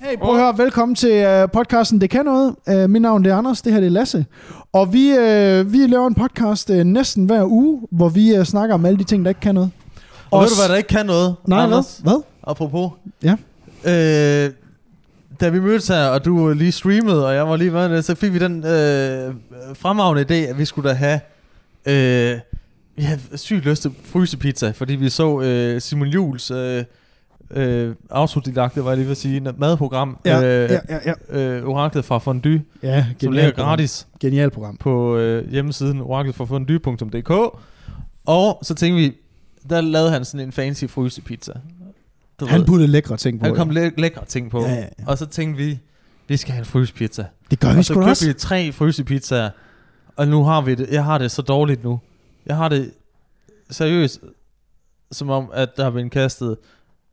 Hey, prøv at høre, velkommen til uh, podcasten Det Kan Noget. Uh, mit navn det er Anders, det her det er Lasse. Og vi, uh, vi laver en podcast uh, næsten hver uge, hvor vi uh, snakker om alle de ting, der ikke kan noget. Og ved Os- du, hvad der ikke kan noget, Nej, Anders? hvad? Hvad? Apropos. Ja. Øh, da vi mødtes her, og du lige streamede, og jeg var lige med så fik vi den øh, fremragende idé, at vi skulle da have... Øh, vi havde sygt lyst til frysepizza, fordi vi så øh, Simon Jules øh, øh, autodidakte, var jeg lige ved at sige, madprogram. Ja, øh, ja, ja, ja. øh, Oraklet fra Fondue, Ja, som ligger gratis Genialt program. på øh, hjemmesiden orakletforfondue.dk. Og så tænkte vi, der lavede han sådan en fancy frysepizza. Du Han puttede lækre ting på. han kom læ- lækre ting på. Ja, ja, ja. Og så tænkte vi, vi skal have en frysepizza. Det gør vi og så sgu da købte også. vi tre frysepizzaer. Og nu har vi det. Jeg har det så dårligt nu. Jeg har det seriøst, som om, at der er blevet kastet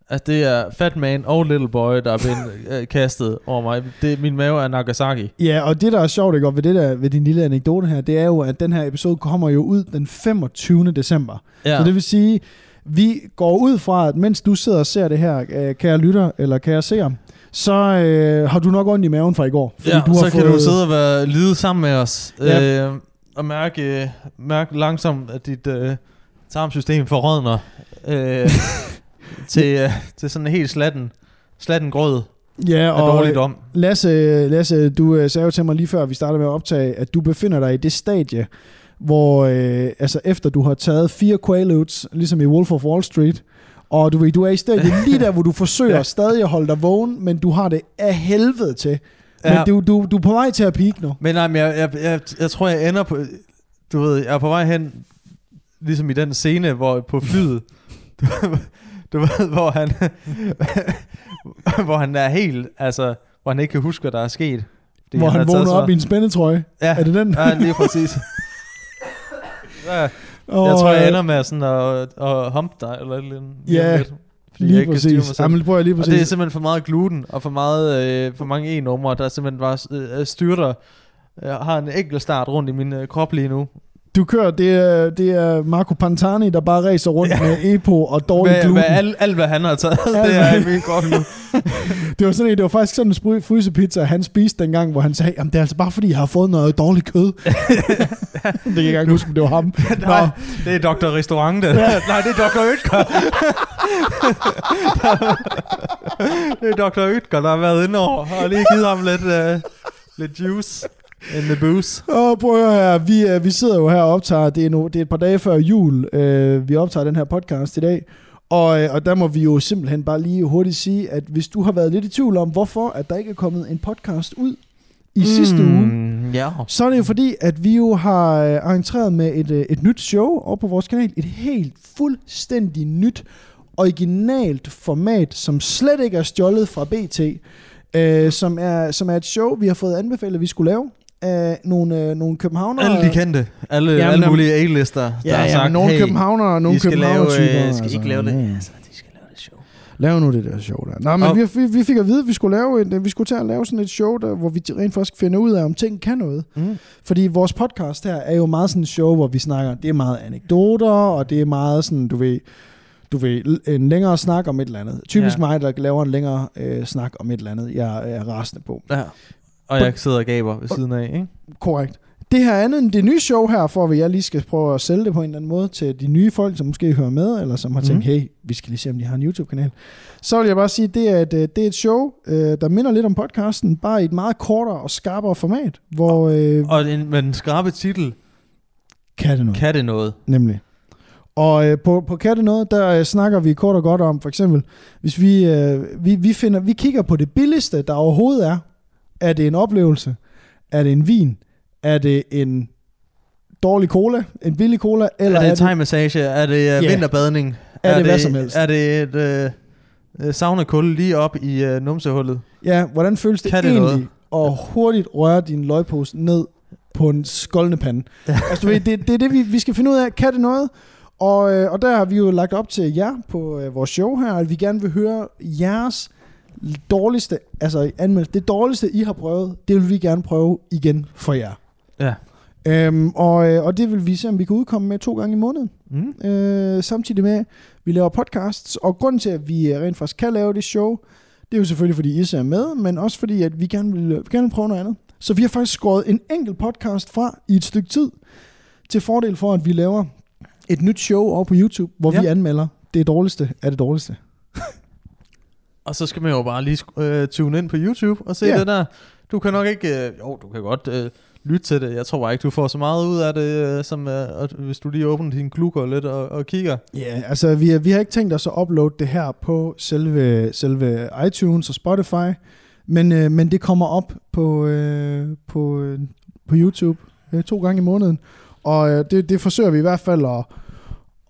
at det er Fat Man og Little Boy, der er blevet øh, kastet over mig. Det, min mave er Nagasaki. Ja, og det der er sjovt ikke, og ved, det der, ved din lille anekdote her, det er jo, at den her episode kommer jo ud den 25. december. Ja. Så det vil sige, vi går ud fra, at mens du sidder og ser det her, øh, kære lytter eller kære seer, så øh, har du nok ondt i maven fra i går. ja, du så kan du sidde og være lide sammen med os. Ja. Øh, og mærke, øh, mærke langsomt, at dit øh, tarmsystem forrådner øh, til, øh, til sådan en helt slatten, slatten grød Ja, og dårligdom. Lasse, Lasse, du øh, sagde jo til mig lige før, vi startede med at optage, at du befinder dig i det stadie, hvor øh, altså efter du har taget fire Quaaludes, ligesom i Wolf of Wall Street, og du ved, du er i stadiet lige der, hvor du forsøger Ja. stadig at holde dig vågen, men du har det af helvede til. Men du, du, du er på vej til at peak nu. Men nej, men jeg, jeg, jeg, jeg tror, jeg ender på... Du ved, jeg er på vej hen, ligesom i den scene, hvor på flyet, du, du ved, hvor han, hvor han er helt, altså, hvor han ikke kan huske, hvad der er sket. Fordi hvor han, taget vågner op i en spændetrøje. Ja, Er det den? ja lige præcis. ja, jeg Og, tror, jeg ender med sådan at, at hump dig, eller et eller andet. Ja, lidt, fordi jeg Lige ikke kan styre mig præcis. selv. Jamen, lige Og præcis. det er simpelthen for meget gluten, og for, meget, øh, for mange e-numre, der simpelthen bare øh, styrter. Jeg har en enkelt start rundt i min øh, krop lige nu. Du kører, det er, det er Marco Pantani, der bare racer rundt ja. med EPO og dårlig Med, gluten. med alt, alt, hvad han har taget, det er hvad- i min krop nu. Det var sådan en, det var faktisk sådan en frysepizza, han spiste dengang, hvor han sagde, jamen det er altså bare fordi, jeg har fået noget dårligt kød. det kan jeg ikke huske, om det var ham. Nej, det er Dr. Restaurant, det. Ja. Nej, det er Dr. Ytger. det er Dr. Ytger, der har været inde over, og lige givet ham lidt, uh, lidt juice in the booze. Åh, prøv at høre her, vi, øh, vi sidder jo her og optager, det er, no, det er et par dage før jul, øh, vi optager den her podcast i dag, og, øh, og der må vi jo simpelthen bare lige hurtigt sige, at hvis du har været lidt i tvivl om, hvorfor at der ikke er kommet en podcast ud i mm. sidste uge, Ja. Så er det jo fordi, at vi jo har entreret med et, et nyt show over på vores kanal. Et helt fuldstændig nyt, originalt format, som slet ikke er stjålet fra BT. Øh, som, er, som er et show, vi har fået anbefalet, at vi skulle lave af nogle, øh, nogle københavnere. Alle de kendte. Alle, Jamen, alle mulige A-lister, der Ja, har ja, sagt, men nogle hey, københavnere og nogle I skal lave, københavner-typer. øh, skal I ikke lave det? mm. Altså, de skal lave det show. Lav nu det der show der. Nå, men Og- vi, vi, vi fik at vide, at vi skulle, lave et, vi skulle til at lave sådan et show, der, hvor vi rent faktisk finder ud af, om ting kan noget. Mm. Fordi vores podcast her er jo meget sådan et show, hvor vi snakker, det er meget anekdoter, og det er meget sådan, du ved, du ved, en længere snak om et eller andet. Typisk Ja. mig, der laver en længere øh, snak om et eller andet, jeg er rasende på. Ja. Og jeg sidder og gaber ved siden af, ikke? Korrekt. Det her andet det nye show her, for at jeg lige skal prøve at sælge det på en eller anden måde til de nye folk, som måske hører med, eller som har tænkt, Mhm. hey, vi skal lige se, om de har en YouTube-kanal. Så vil jeg bare sige, det er et, øh, det er et show, øh, der minder lidt om podcasten, bare i et meget kortere og skarpere format, hvor... Øh, Og en, med den skarpe titel, kan det noget? kan det noget? Nemlig. Og øh, på, på Katte Noget, der øh, snakker vi kort og godt om, for eksempel, hvis vi, øh, vi, vi, finder, vi kigger på det billigste, der overhovedet er. Er det en oplevelse? Er det en vin? Er det en dårlig cola? En billig cola? Eller er det er det, thai-massage? Er det uh, Ja. vinterbadning? Er det hvad som helst? Er det et uh, saunakul lige op i uh, numsehullet? ja, hvordan føles det, Kan det egentlig noget? at hurtigt røre din løgpose ned på en skoldende pande? altså, du ved, det, det er det, vi, vi skal finde ud af. Kan det noget? Og, øh, og der har vi jo lagt op til jer på øh, vores show her, at vi gerne vil høre jeres dårligste, altså anmeldelse, det dårligste, I har prøvet, det vil vi gerne prøve igen for jer. Ja. Øhm, og, øh, og det vil vi se, om vi kan udkomme med to gange i måneden. Mm. Øh, samtidig med, at vi laver podcasts. Og grunden til, at vi øh, rent faktisk kan lave det show, det er jo selvfølgelig, fordi I er med, men også fordi, at vi gerne vil, vi gerne vil prøve noget andet. Så vi har faktisk skåret en enkelt podcast fra i et stykke tid, til fordel for, at vi laver et nyt show over på YouTube, hvor. Ja. vi anmelder det dårligste af det dårligste. Og så skal man jo bare lige øh, tune ind på YouTube og se ja. det der. Du kan nok ikke... Øh, jo, du kan godt øh, lytte til det. Jeg tror bare ikke, du får så meget ud af det, øh, som øh, at, hvis du lige åbner din klukker lidt og, og kigger. Ja, altså vi, vi har ikke tænkt os at uploade det her på selve, selve iTunes og Spotify, men, øh, men det kommer op på, øh, på, øh, på YouTube øh, to gange i måneden. Og øh, det, det forsøger vi i hvert fald at,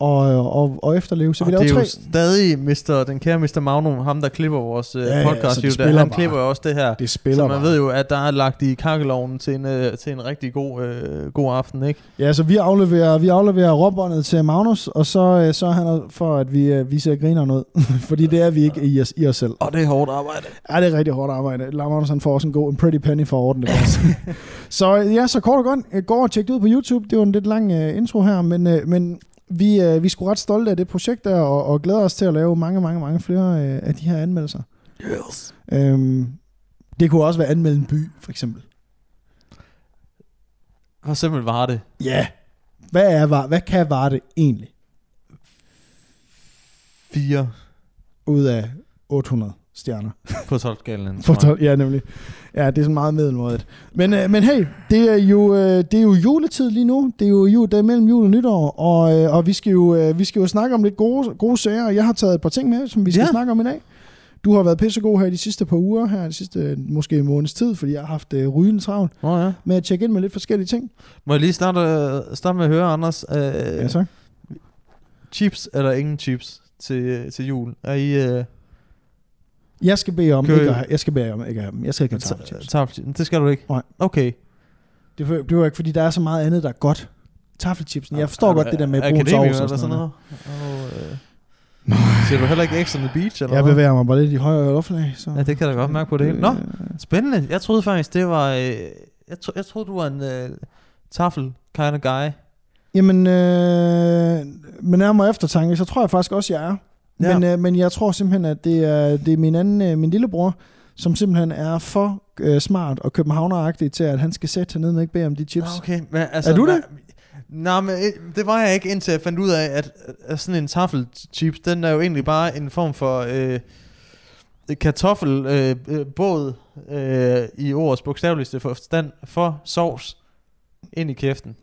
og, og, og efterleve. Så og vi det laver er tre... jo stadig Mr., den kære Mr. Magnum, ham der klipper vores øh, Ja, ja, podcast. så det jo, spiller der, han bare. klipper jo også det her. Det spiller Så man bare. ved jo, at der er lagt i kakkelovnen til en, øh, til en rigtig god, øh, god aften, ikke? Ja, så vi afleverer, vi afleverer råbåndet til Magnus, og så, øh, så er han for, at vi, øh, vi ser griner ud. Fordi det er vi ikke i os, i os selv. Og det er hårdt arbejde. Ja, det er rigtig hårdt arbejde. Magnus han får også en god, en pretty penny for det. også. så ja, så kort og godt. øh, Gå og tjek det ud på YouTube. Det var en lidt lang uh, intro her, men, uh, men vi, uh, vi er sgu ret stolte af det projekt der, og, og glæder os til at lave mange, mange, mange flere uh, af de her anmeldelser. Yes. Um, det kunne også være anmelde en by, for eksempel. Hvor simpelt var det? Ja. Hvad, er, var, hvad kan var det egentlig? Fire Ud af 800 stjerner. på 12-skalen. På 12, ja, nemlig. Ja, det er sådan meget middelmådet. Men, øh, men hey, det er, jo, øh, det er jo juletid lige nu. Det er jo jul, det er mellem jul og nytår, og, øh, og vi, skal jo, øh, vi skal jo snakke om lidt gode, gode sager, og jeg har taget et par ting med, som vi skal ja. Snakke om i dag. Du har været pissegod her de sidste par uger, her de sidste øh, måske en måneds tid, fordi jeg har haft øh, rygende travlt oh, ja. med at tjekke ind med lidt forskellige ting. Må jeg lige starte, øh, starte med at høre, Anders? Øh, Ja, så. chips eller ingen chips til, til jul? Er I... Øh, Jeg skal bede om Kø- ikke at jeg skal bede om ikke at. Jeg skal ikke have tafelchips. tafelchips? Det skal du ikke? Nej. Okay. Det er, det var ikke, fordi der er så meget andet, der er godt. Tafelchipsen. Jeg forstår Er du godt det der med brun akademiker sovs og sådan noget. noget? Og, øh, Ser du heller ikke X on the Beach? Eller Jeg hvad? bevæger mig bare lidt i højere luftlag. Så. Ja, det kan jeg da godt mærke på det hele. Nå, spændende. Jeg troede faktisk, det var... Øh, jeg, tro, jeg troede, du var en øh, tafel kind of guy. Jamen, øh, med nærmere eftertanke, så tror jeg faktisk også, jeg er. Ja. Men, øh, men jeg tror simpelthen, at det er, det er min anden, øh, min lillebror, som simpelthen er for øh, smart og københavneragtig til, at han skal sætte sig ned og ikke bede om de chips. Nå, Okay, men, altså, Er du det? Nej, men øh, det var jeg ikke, indtil jeg fandt ud af, at, at sådan en taffelchips, den er jo egentlig bare en form for øh, kartoffelbåd øh, øh, øh, i ordets bogstaveligste forstand for sovs ind i kæften.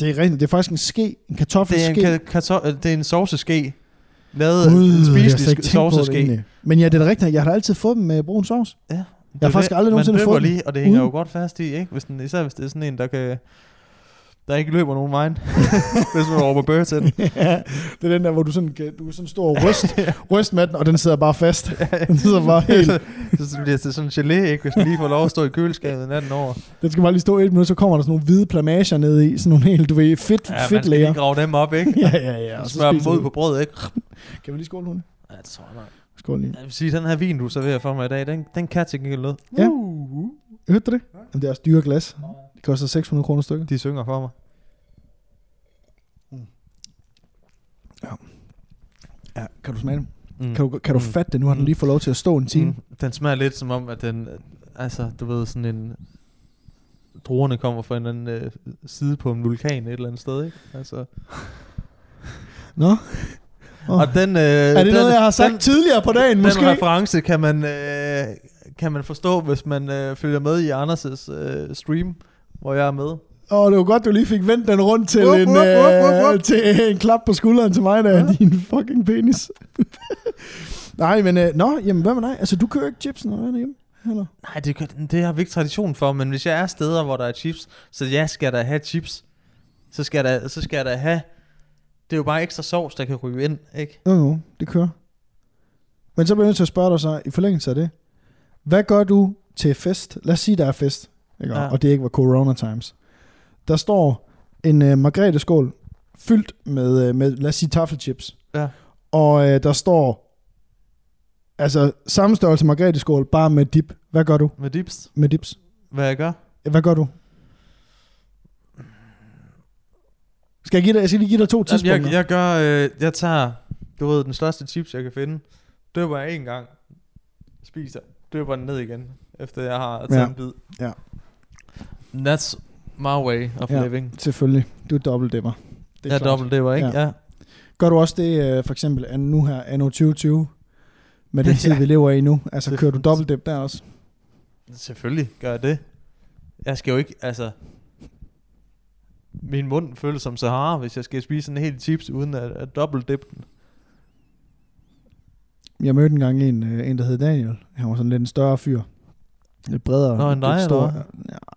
Det er rigtigt. Det er faktisk en ske, en Det er kartoffelske. en, ka- karto- øh, det er en sovseske, lavet Gud, en spiselig sovseske. Men ja, det er da rigtigt. Jeg har altid fået dem med brun sovs. Ja. Jeg har faktisk aldrig nogensinde fået lige, og det hænger uden. jo godt fast i, ikke? Hvis den, især hvis det er sådan en, der kan der ikke løber nogen vejen, hvis man råber bøger til den. ja, det er den der, hvor du sådan, kan, du kan sådan stå og ryst, ryst med den, og den sidder bare fast. Den sidder bare helt... så bliver det sådan en gelé, ikke? Hvis den lige får lov at stå i køleskabet natten over. Den skal bare lige stå et minut, så kommer der sådan nogle hvide plamager ned i. Sådan nogle helt, du ved, fedt, Ja, ja, man fedt skal grave dem op, ikke? ja, ja, ja. Og smøre dem spiser ud på brød, ikke? Kan vi lige skåle nu? Ja, det tror jeg nok. Skål lige. Jeg vil sige, den her vin, du serverer for mig i dag, den, den kan til gengæld noget. Ja. Hørte du det? Jamen, det er også dyre glas. Det koster 600 kroner stykket. De synger for mig. Ja, kan du smage dem? Mm. Kan du, kan du Mm. fatte det? Nu har den Mm. lige fået lov til at stå en time. Mm. Den smager lidt som om, at den, altså, du ved, sådan en, druerne kommer fra en anden øh, side på en vulkan et eller andet sted, ikke? Altså, Nå? Oh. Og den, øh, er det den, noget, jeg har sagt den, tidligere på dagen, Den måske? reference kan man, øh, kan man forstå, hvis man øh, følger med i Anders' øh, stream, hvor jeg er med. Åh, oh, det var godt, du lige fik vendt den rundt til, Wup, en, wup, wup, wup, øh, til en klap på skulderen til mig, der Ja. ja. din fucking penis. Nej, men øh, nå, jamen hvad med dig? Altså, du kører ikke chips, når du er derhjemme? Eller? Nej, det, det har vi ikke tradition for, men hvis jeg er steder, hvor der er chips, så jeg skal da have chips. Så skal da, så skal da have... Det er jo bare ekstra sovs, der kan ryge ind, ikke? Jo, jo, det kører. Men så bliver jeg nødt til at spørge dig så, i forlængelse af det. Hvad gør du til fest? Lad os sige, der er fest, ikke? Ja. Og det ikke var corona times. Der står en uh, margrethe-skål fyldt med, uh, med, lad os sige, taffelchips. Ja. Og uh, der står, altså samme størrelse margrethe-skål, bare med dip. Hvad gør du Med dips. med dips? Hvad jeg gør? Hvad gør du? Skal jeg, give dig, jeg skal lige give dig to tidspunkter. jeg, jeg gør, øh, jeg tager, du ved, den største chips, jeg kan finde. Døber jeg en gang. Spiser. Døber den ned igen, efter jeg har taget Ja. en bid. Ja. That's my way of Ja. living. Selvfølgelig. Du er dobbeltdæpper. Det er Jeg klart. ikke? Ja. Ja. Gør du også det, øh, for eksempel nu her, anno 2020, med den Ja. tid, vi lever i nu? Altså, kører du dobbeltdæp der også? Selvfølgelig gør jeg det. Jeg skal jo ikke, altså... Min mund føles som Sahara, hvis jeg skal spise sådan en hel chips, uden at, at dobbelt dip den. Jeg mødte engang en, øh, en der hed Daniel. Han var sådan lidt en større fyr. Lidt bredere. Nå, end dig, lidt.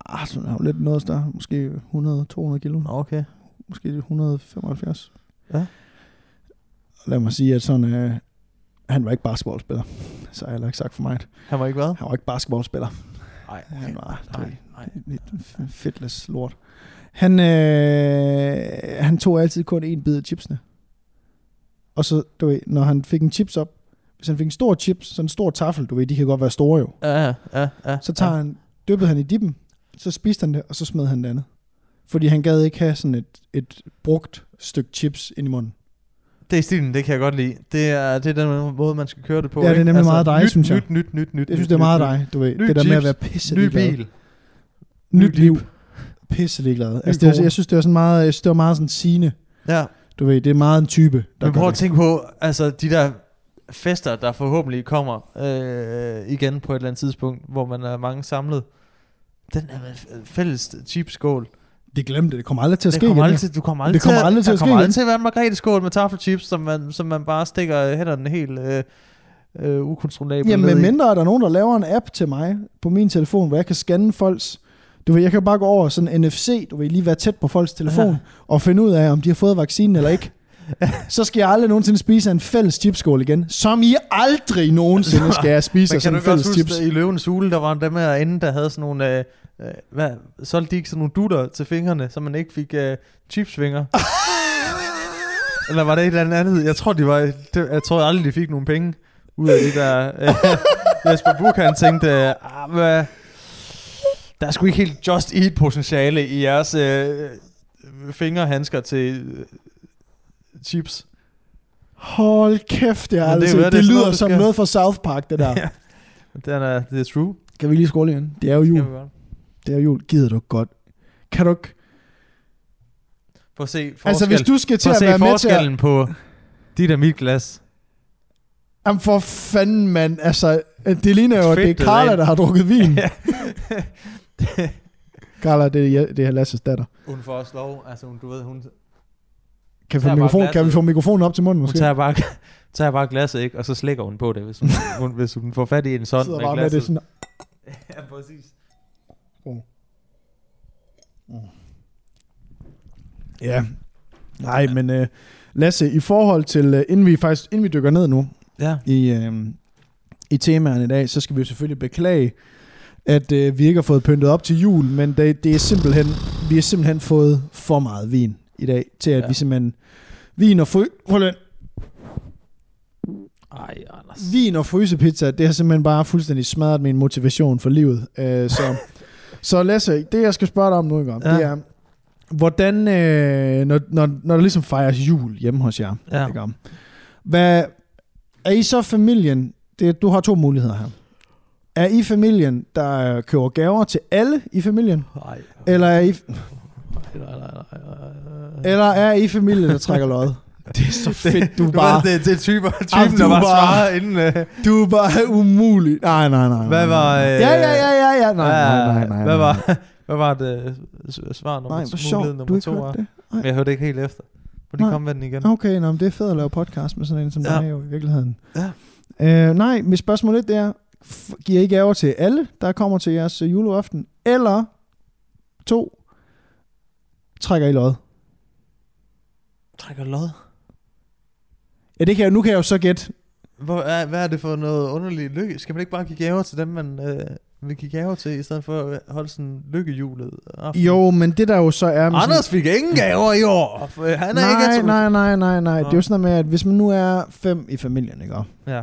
Ja, sådan, han var lidt noget større. Måske 100-200 kilo. Nå, okay. Måske 175. Ja. Lad mig sige, at sådan, øh, han var ikke basketballspiller. Så har jeg heller ikke sagt for mig. Han var ikke hvad? Han var ikke basketballspiller. Nej, Han var nej, nej. lidt fedtless lort. Han, øh, han tog altid kun en bid af chipsene. Og så, du ved, når han fik en chips op, hvis han fik en stor chips, sådan en stor tafel, du ved, de kan godt være store jo. Ja, ja, ja. Så tager ja. han, dyppede han i dippen, så spiste han det, og så smed han det andet. Fordi han gad ikke have sådan et, et brugt stykke chips ind i munden. Det er stilen, det kan jeg godt lide. Det er, det er den måde, man skal køre det på. Ja, det er nemlig meget dig, nyt, synes jeg. Nyt, nyt, nyt, nyt. Jeg synes, nyt, det er meget nyt, dig, du ved. Ny det der med at chips, være pisse Ny bil. Nyt Ny liv. Pisse ligeglad. Altså, det, er- jeg synes, det var sådan meget, jeg synes, det var meget sådan sine. Ja. Du ved, det er meget en type, der Men prøv at tænke på, altså de der fester, der forhåbentlig kommer øh, igen på et eller andet tidspunkt, hvor man er mange samlet. Den er fælles chipskål. Det glemte, det kommer aldrig til at Det ske kommer igen. aldrig til, du kommer aldrig Det kommer til, aldrig til der at ske kommer igen. aldrig til at være en margrethe-skål med taffelchips, som man, som man bare stikker hænderne helt øh, øh, ukontrollabelt Jamen, med mindre er der nogen, der laver en app til mig på min telefon, hvor jeg kan scanne folks... Du ved, jeg kan bare gå over sådan NFC, du ved, lige være tæt på folks telefon, Ja. og finde ud af, om de har fået vaccinen eller ikke. Så skal jeg aldrig nogensinde spise af en fælles chipskål igen. Som I aldrig nogensinde skal jeg spise af sådan en fælles huske, chips. at i Løvens Hule, der var dem herinde, der havde sådan nogle... Øh, øh, hvad, solgte de ikke sådan nogle dutter til fingrene, så man ikke fik øh, chipsvinger? eller var det et eller andet? Jeg tror, de var, det, jeg tror aldrig, de fik nogle penge ud af de der... Øh, Jesper Buch, han tænkte, ah, hvad, der er sgu ikke helt just eat potentiale i jeres øh, fingerhandsker til chips. Hold kæft, det, er Men aldrig det det, det det lyder noget, som noget fra South Park, det der. Ja. Den er, det er true. Kan vi lige skåle igen? Det er jo jul. Det er jo jul. Gider du godt? Kan du ikke? Prøv at se Altså, hvis du skal til at at være med til at... forskellen på dit og mit glas. Jamen for fanden, mand. Altså, det ligner jo, at det er Carla, der har drukket vin. Carla, det er, det er Lasses datter. hun får også lov, altså hun, du ved, hun, Kan vi, få mikrofon, kan vi glasset. få mikrofonen op til munden hun måske? tager, bare, tager bare glasset, ikke? Og så slækker hun på det, hvis hun, hun, hvis hun får fat i en sådan med bare med det glasset. sådan. ja, præcis. Ja. Nej, men uh, Lasse, i forhold til, uh, inden vi faktisk, inden vi dykker ned nu Ja. i, uh, i temaerne i dag, så skal vi jo selvfølgelig beklage, at uh, vi ikke har fået pyntet op til jul, men det, det er simpelthen, vi har simpelthen fået for meget vin i dag, til at Ja. vi simpelthen, vin og fry, hold lidt. Ej, Anders. Vin og frysepizza, det har simpelthen bare fuldstændig smadret min motivation for livet. Uh, så, så Lasse, det jeg skal spørge dig om nu, ikke? Ja. Det er, hvordan, øh, når, når, når der ligesom fejres jul hjemme hos jer, Ja. ikke? Hvad, er I så familien, det, du har to muligheder her. Er I familien, der køber gaver til alle i familien? Ej, Eller er I, nej, nej, nej, nej. eller er I familien, der trækker lod? Det er så fedt, du er Du bare, det, det er typer, typen, Jamen, der du bare svarer inden... Øh, du er bare umulig. Nej, nej, nej. nej, Hvad var, øh, Ja, ja, ja, ja, ja. Nej, nej, nej, nej. Hvad nej. var, hvad var det øh, svar nummer, Nej, to, hvor sjovt, du nummer ikke to er? det. Men jeg hørte ikke helt efter. Må de komme med den igen? Okay, nå, men det er fedt at lave podcast med sådan en som Ja. dig jo i virkeligheden. Ja. Øh, nej, mit spørgsmål lidt det er, giver I gaver til alle, der kommer til jeres øh, juleaften? Eller to, trækker I lod? Trækker lod. Ja, det kan jeg, nu kan jeg jo så gætte. Hvor er, hvad er det for noget underligt lykke? Skal man ikke bare give gaver til dem, man øh, vil give gaver til, i stedet for at holde sådan lykkehjulet? aften? Jo, men det der jo så er... med Anders fik ingen gaver i år. for Han er nej, ikke nej, nej, nej, nej. Det er jo sådan noget med, at hvis man nu er fem i familien, ikke? Ja,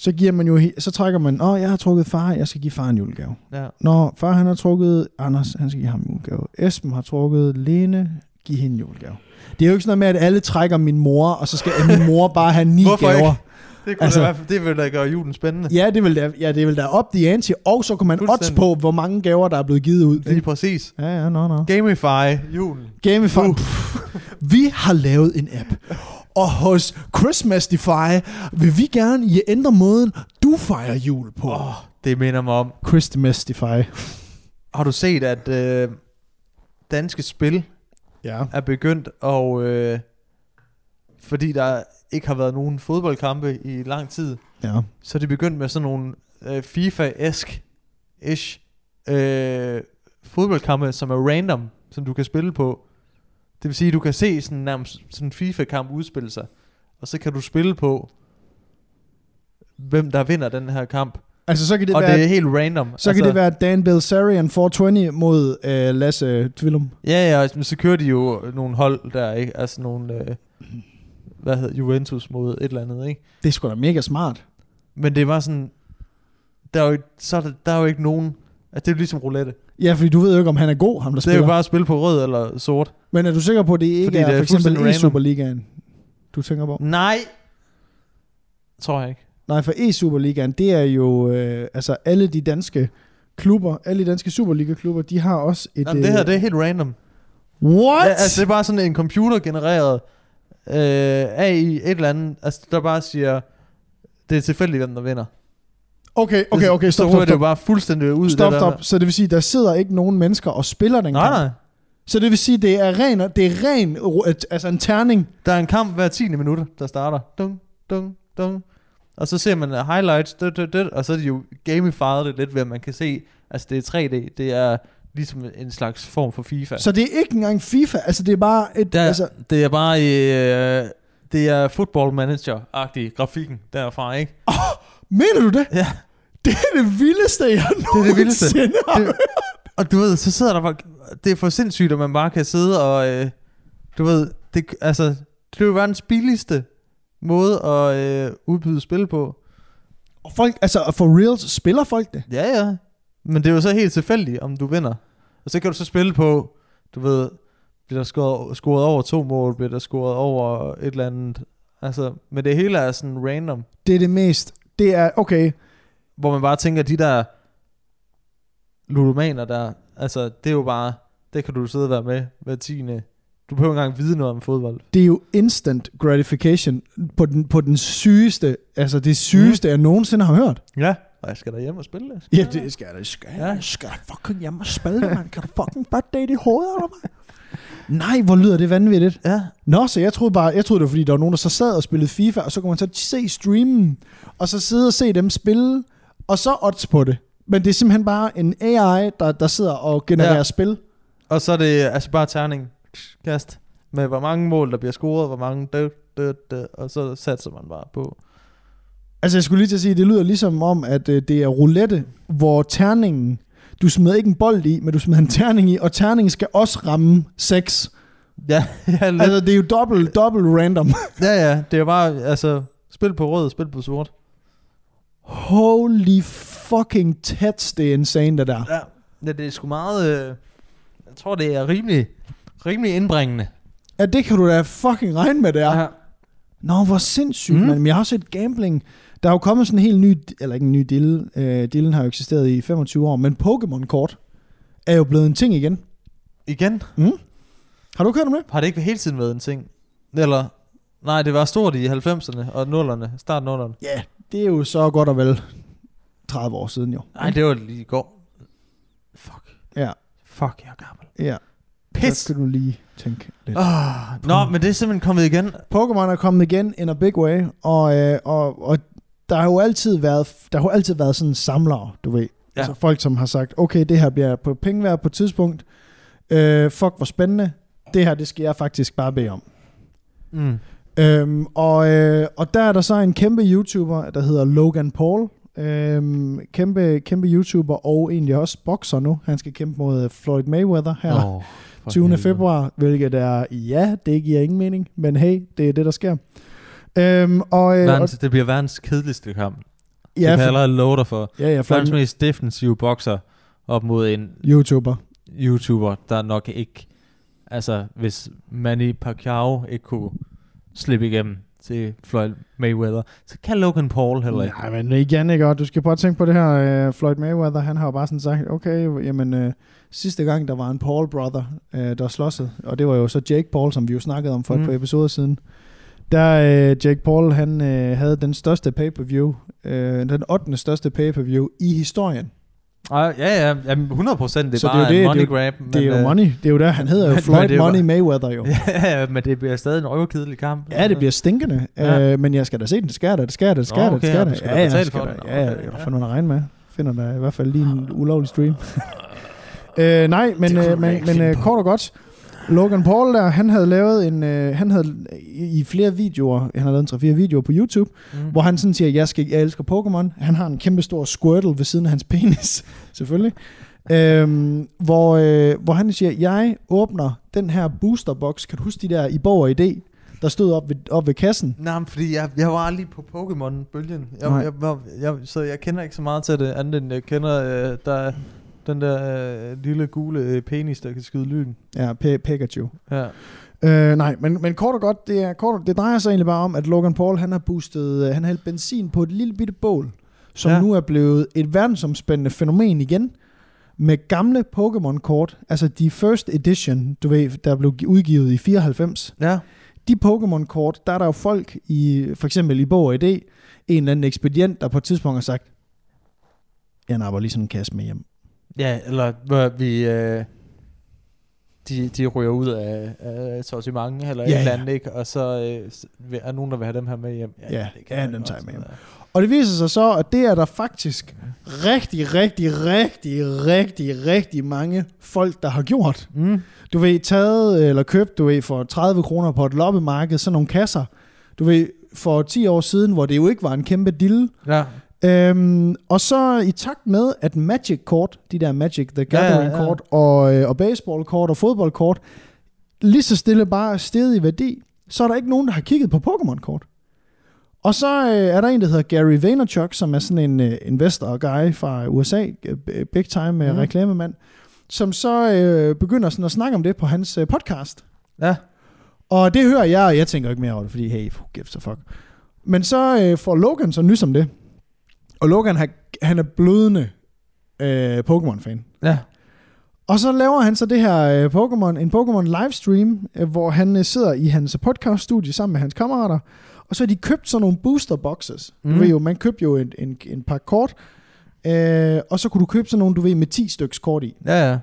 så giver man jo, så trækker man, åh, jeg har trukket far, jeg skal give far en julegave. ja. Når far han har trukket Anders, han skal give ham en julegave. Esben har trukket Lene, give hende en julegave. Det er jo ikke sådan noget med, at alle trækker min mor, og så skal min mor bare have ni Hvorfor gaver. ikke? Det, kunne Altså- da, det vil da gøre julen spændende. Ja, det vil da, ja, det vil da op the ante, og så kunne man odds på, hvor mange gaver, der er blevet givet ud. Lige præcis. Ja, ja, no, no. Gamify julen. Gamify. Pff, Vi har lavet en app. Og hos Christmastify vil vi gerne I ændre måden, du fejrer jul på. Oh, det minder mig om. Christmastify. Har du set, at øh, danske spil Ja. er begyndt, og øh, fordi der ikke har været nogen fodboldkampe i lang tid, Ja. så er de begyndt med sådan nogle øh, FIFA-esk ish øh, fodboldkampe, som er random, som du kan spille på. Det vil sige, at du kan se sådan nærmest sådan en FIFA-kamp udspille sig, og så kan du spille på, hvem der vinder den her kamp. Altså, så kan det og være... det er helt random. Så kan det være Dan Bilzerian 420 mod øh, Lasse Tvillum. Ja, ja, men så kører de jo nogle hold der, ikke? Altså nogle, øh, hvad hedder Juventus mod et eller andet, ikke? Det er sgu da mega smart. Men det bare sådan, der er jo, ikke- så er der, der er jo ikke nogen, altså det er jo ligesom roulette. Ja, fordi du ved jo ikke, om han er god, ham der Det er spiller. jo bare at spille på rød eller sort. Men er du sikker på, at det ikke Fordi er, det er for eksempel i. Superligaen, du tænker på? Nej! Tror jeg ikke. Nej, for e-Superligaen, det er jo, øh, altså alle de danske klubber, alle de danske Superliga-klubber, de har også et... Jamen, det her, øh, det er helt random. What? Ja, altså det er bare sådan en computergenereret øh, AI, et eller andet, altså der bare siger, det er tilfældigt, hvem der vinder. Okay, okay, okay, så stop, stop, det jo stop. bare fuldstændig ud. Stop, det der. stop. Så det vil sige, der sidder ikke nogen mennesker og spiller den Nej, kamp. nej. Så det vil sige, det er ren, det er ren, altså en terning. Der er en kamp hver 10. minut, der starter. Dung, dung, dung. Og så ser man uh, highlights, dut, dut, dut, og så er de jo gamified det lidt ved, at man kan se, altså det er 3D, det er ligesom en slags form for FIFA. Så det er ikke engang FIFA, altså det er bare et, der, altså, det er bare, øh, det er football manager-agtig grafikken derfra, ikke? mener du det? Ja. Det er det vildeste, jeg Det er det vildeste. nogensinde har Det, og du ved, så sidder der bare, det er for sindssygt, at man bare kan sidde og, øh, du ved, det, altså, det er jo verdens billigste måde at øh, udbyde spil på. Og folk, altså for reals, spiller folk det? Ja, ja. Men det er jo så helt tilfældigt, om du vinder. Og så kan du så spille på, du ved, bliver der scoret, scoret over to mål, bliver der scoret over et eller andet. Altså, men det hele er sådan random, Det er det mest, det er, okay, hvor man bare tænker, de der ludomaner der, altså, det er jo bare, det kan du sidde og være med hver tiende. Du behøver ikke engang vide noget om fodbold. det er jo instant gratification på den, på den sygeste, altså det sygeste, mm. jeg nogensinde har hørt. Ja. Og jeg skal da hjem og spille det. Ja, det skal jeg da, skal Ja. jeg, skal jeg fucking hjem og spille det, man. Kan du fucking bare date i hovedet, eller hvad? Nej, hvor lyder det vanvittigt. Ja. Nå, så jeg troede bare, jeg troede det var fordi, der var nogen, der så sad og spillede FIFA, og så kunne man så se streamen, og så sidde og se dem spille, og så odds på det. Men det er simpelthen bare en AI, der, der sidder og genererer ja. Spil. Og så er det altså bare terning kast med hvor mange mål der bliver scoret, hvor mange død, død, død, og så satser man bare på. Altså, jeg skulle lige til at sige, det lyder ligesom om, at øh, det er roulette, hvor terningen, du smider ikke en bold i, men du smider en terning i, og terningen skal også ramme 6. Ja, ja, lidt. Altså, det er jo dobbelt, dobbelt random. ja, ja, det er jo bare, altså, spil på rød, spil på sort. Holy fucking tats, det er insane, det der. Ja, det er sgu meget, øh, jeg tror det er rimelig, rimelig indbringende. Ja, det kan du da fucking regne med, det er. Ja. Nå, hvor sindssygt, mm. Mm. man. Men jeg har også set gambling. Der er jo kommet sådan en helt ny, eller ikke en ny deal, øh, dealen har jo eksisteret i 25 år, men Pokémon-kort er jo blevet en ting igen. Igen, Har du ikke hørt om det? har det ikke hele tiden været en ting? Eller, nej, det var stort i 90'erne og 0'erne, start 0'erne. Ja, det er jo så godt og vel 30 år siden jo. Nej, det var lige i går. Fuck. Ja, Fuck, jeg er gammel. ja. Pis! Så skal du lige tænke lidt. Oh, nå, men det er simpelthen kommet igen. Pokémon er kommet igen in a big way, og, øh, og, og der har jo altid været, der har jo altid været sådan samlere, du ved. Ja. Ja. Altså folk, som har sagt, okay, det her bliver på penge værd på et tidspunkt. Øh, fuck, hvor spændende. Det her, det skal jeg faktisk bare bede om. Mm. Øhm, og, øh, og der er der så en kæmpe YouTuber, der hedder Logan Paul. Øhm, kæmpe, kæmpe YouTuber og egentlig også bokser nu. Han skal kæmpe mod Floyd Mayweather her. Oh, 20. februar, hvilket er, ja, det giver ingen mening, men hey, det er det, der sker. Øhm, og, øh, og, Verdens, det bliver verdens kedeligste kamp. Ja, det kan jeg allerede love dig for. ja, ja, for Verdens mest defensive bokser op mod en YouTuber. YouTuber, der nok ikke Altså, hvis Manny Pacquiao ikke kunne slippe igennem til Floyd Mayweather, så kan Logan Paul heller ikke. Nej, men igen, ikke? Og du skal bare tænke på det her, uh, Floyd Mayweather, han har jo bare sådan sagt, okay, jamen, uh, sidste gang, der var en Paul-brother, uh, der slåsede, og det var jo så Jake Paul, som vi jo snakkede om for mm. et par episoder siden, der uh, Jake Paul, han uh, havde den største pay-per-view, uh, den 8. største pay-per-view i historien. Ah, ja, ja, jamen 100 procent. Det er Så bare det er jo en det, money det grab. Det er jo øh, money, det er jo der, han hedder jo Floyd det Money bare- Mayweather jo. Ja, men det bliver stadig en røvkedelig kamp. Ja, det bliver stinkende, Ja. ja. øh, men jeg skal da se den, det skal jeg da, det skal jeg da, det skal jeg da, det okay, skal jeg da. Ja, da ja, betale skal da. Ja, ja, Okay, jeg ja. får nogen at regne med. Finder der i hvert fald lige en ulovlig stream. øh, nej, men, Det øh, men, men øh, kort og godt. Logan Paul der, han havde lavet en, øh, han havde i, flere videoer, han har lavet en 3-4 videoer på YouTube, Mm. hvor han sådan siger, jeg, skal, jeg elsker Pokémon. Han har en kæmpe stor Squirtle ved siden af hans penis, selvfølgelig. Øhm, hvor, øh, hvor han siger, jeg åbner den her boosterbox. Kan du huske de der i Borg idé, der stod op ved, op ved kassen? Nej, men fordi jeg, jeg var aldrig på Pokémon-bølgen. Jeg, jeg, var- jeg, så jeg kender ikke så meget til det, andet end jeg kender, øh, der er den der øh, lille gule øh, penis, der kan skyde lyn. Ja, Pikachu. Ja. Øh, nej, men, men kort og godt, det, er, kort, det drejer sig egentlig bare om, at Logan Paul, han har boostet, øh, han har hældt benzin på et lille bitte bål, som Ja. nu er blevet et verdensomspændende fænomen igen, med gamle Pokémon-kort, altså de first edition, du ved, der blev gi- udgivet i 94. Ja. De Pokémon-kort, der er der jo folk i, for eksempel i Bog og Idé, en eller anden ekspedient, der på et tidspunkt har sagt, jeg napper lige sådan en kasse med hjem. Ja, eller hvor vi... Øh, de, de ryger ud af, af sortiment eller Ja, et eller ja. andet, ikke? Og så øh, er nogen, der vil have dem her med hjem. Ja, ja, man dem tager med hjem. der. Og det viser sig så, at det er der faktisk rigtig, rigtig, rigtig, rigtig, rigtig mange folk, der har gjort. Mm. Du ved, taget eller købt, du ved, for 30 kroner på et loppemarked, sådan nogle kasser. Du ved, for 10 år siden, hvor det jo ikke var en kæmpe dille. Ja. Øhm, og så i takt med, at Magic-kort, de der Magic the Ja, ja, ja. Gathering-kort, og, øh, og baseball-kort og fodboldkort, lige så stille bare steget i værdi, så er der ikke nogen, der har kigget på Pokémon-kort. Og så øh, er der en, der hedder Gary Vaynerchuk, som er sådan en øh, investor-guy fra USA, øh, big time øh, reklamemand, som så øh, begynder sådan at snakke om det på hans øh, podcast. Ja. Og det hører jeg, og jeg tænker ikke mere over det, fordi hey, who gives a fuck. Men så øh, får Logan så nys om det. Og Logan, han, han er blødende øh, Pokémon-fan. Ja. Og så laver han så det her øh, Pokémon, en Pokémon livestream, øh, hvor han øh, sidder i hans podcast-studie sammen med hans kammerater, og så har de købt sådan nogle booster boxes. Mm. Du ved jo, man købte jo en, en, en par kort, øh, og så kunne du købe sådan nogle, du ved, med 10 stykker kort i. Ja, ja.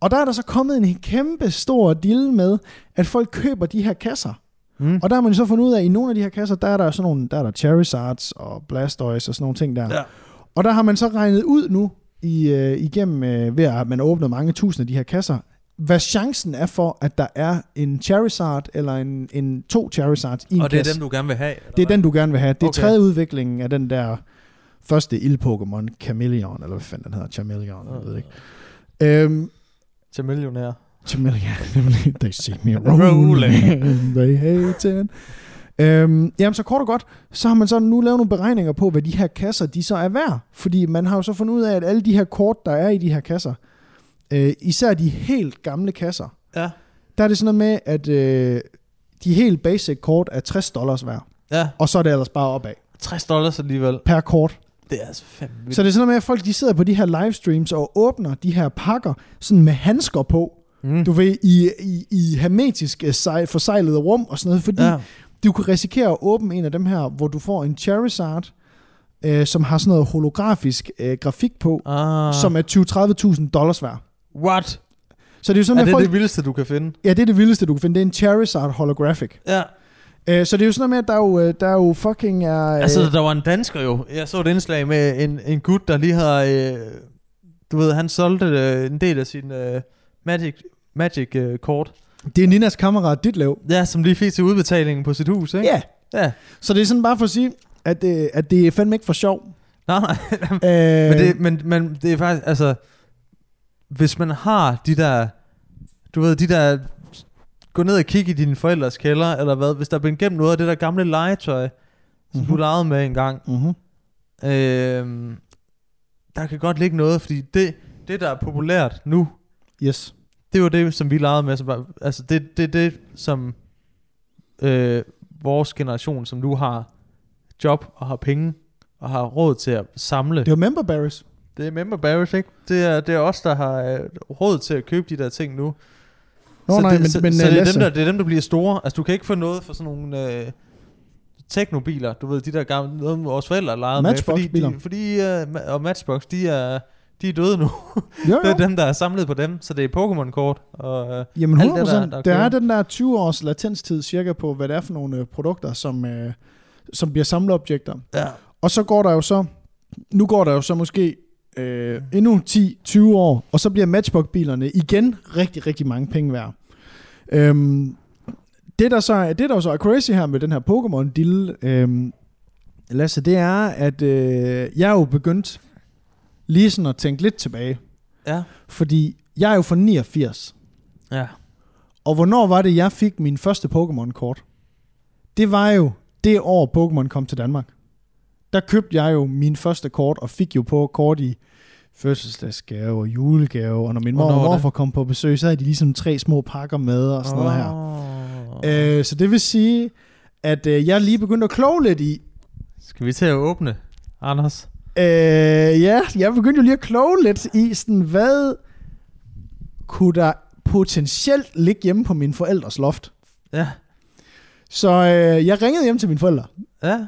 Og der er der så kommet en kæmpe stor deal med, at folk køber de her kasser. Mm. Og der har man jo så fundet ud af, at i nogle af de her kasser, der er der sådan nogle, der er der Charizards og Blastoise og sådan nogle ting der. Ja. Og der har man så regnet ud nu, i, øh, igennem øh, ved at man åbner mange tusind af de her kasser, hvad chancen er for, at der er en Charizard eller en, en to Charizards i en Og det er kasse. dem, du gerne vil have? det er hvad? den, du gerne vil have. Det er Okay. tredje udviklingen af den der første ild-Pokémon, Chameleon, eller hvad fanden den hedder, Chameleon, jeg ved ikke. Øhm, Til millionær. Chameleon. They see me Rolling. rolling. They hate it. Øhm, jamen så kort og godt, så har man så nu lavet nogle beregninger på, hvad de her kasser, de så er værd. Fordi man har jo så fundet ud af, at alle de her kort, der er i de her kasser, øh, især de helt gamle kasser, Ja. der er det sådan noget med, at øh, de helt basic kort er 60 dollars værd. Ja. Og så er det ellers bare opad 60 dollars alligevel. per kort. Det er altså fandme vildt. Så det er sådan noget med, at folk de sidder på de her livestreams og åbner de her pakker sådan med handsker på. Mm. Du ved, i, i, i hermetisk øh, sej- forsejlede rum og sådan noget, fordi Ja. du kan risikere at åbne en af dem her, hvor du får en Charizard, øh, som har sådan noget holografisk øh, grafik på, Ah. som er 20-30.000 dollars værd. What? Så det er jo sådan, Er det folk... det vildeste, du kan finde? Ja, det er det vildeste, du kan finde. Det er en Charizard holographic. Ja. Øh, så det er jo sådan noget med, at der er jo, øh, der er jo fucking er... Øh, Altså, der var en dansker jo. Jeg så et indslag med en, en gut, der lige har... Øh, du ved, han solgte øh, en del af sin øh, Magic, Magic øh, kort. det er Ninas kammerat Ditlev. Ja, som lige fik til udbetalingen på sit hus, ikke? Ja. Ja. Så det er sådan bare for at sige, at, øh, at det er fandme ikke for sjov. Nej, nej. Øh, men, det, men, men det er faktisk, altså... Hvis man har de der... Du ved, de der... Gå ned og kigge i dine forældres kælder, eller hvad, hvis der er blevet gemt noget af det der gamle legetøj, som Mhm. du legede med engang, Mm-hmm. Øhm, der kan godt ligge noget, fordi det, det der er populært nu, Yes. Det var det, som vi legede med. Som var, altså, det, det, det, som øh, vores generation, som nu har job og har penge og har råd til at samle. Det var member berries. Det er member berries, ikke? Det er, det er os, der har øh, råd til at købe de der ting nu. Nå så nej, det, men, så, men så øh, det, er dem, der, det er dem, der bliver store. Altså, du kan ikke få noget for sådan nogle øh, teknobiler. Du ved, de der gamle, noget vores forældre legede med. Fordi, de, fordi ma- og Matchbox, de er, de er døde nu. jo, det er jo. dem, der er samlet på dem. Så det er Pokémon-kort. Og, øh, Jamen alt 100%. det, der- der, der er den der 20 års latenstid cirka på, hvad det er for nogle øh, produkter, som, øh, som bliver samleobjekter. ja. Og så går der jo så, nu går der jo så måske øh, endnu 10-20 år, og så bliver Matchbox-bilerne igen rigtig, rigtig mange penge værd. Øhm, det, der så, er- det, der jo så er crazy her med den her Pokémon-dille, øhm, Lasse, det er, at øh, jeg er jo begyndt lige sådan at tænke lidt tilbage. Ja. Fordi jeg er jo fra 89. Ja. Og hvornår var det, jeg fik min første Pokémon-kort? Det var jo det år, Pokémon kom til Danmark. Der købte jeg jo min første kort, og fik jo på kort i fødselsdagsgave og julegave. Og når min mor og morfar kom på besøg, så havde de ligesom tre små pakker med og sådan noget her. Øh, så det vil sige, at øh, jeg lige begyndt at kloge lidt i. Skal vi til at åbne, Anders? Øh, ja, jeg begyndte jo lige at kloge lidt i, sådan, hvad kunne der potentielt ligge hjemme på min forældres loft. Ja. Så øh, jeg ringede hjem til mine forældre Ja.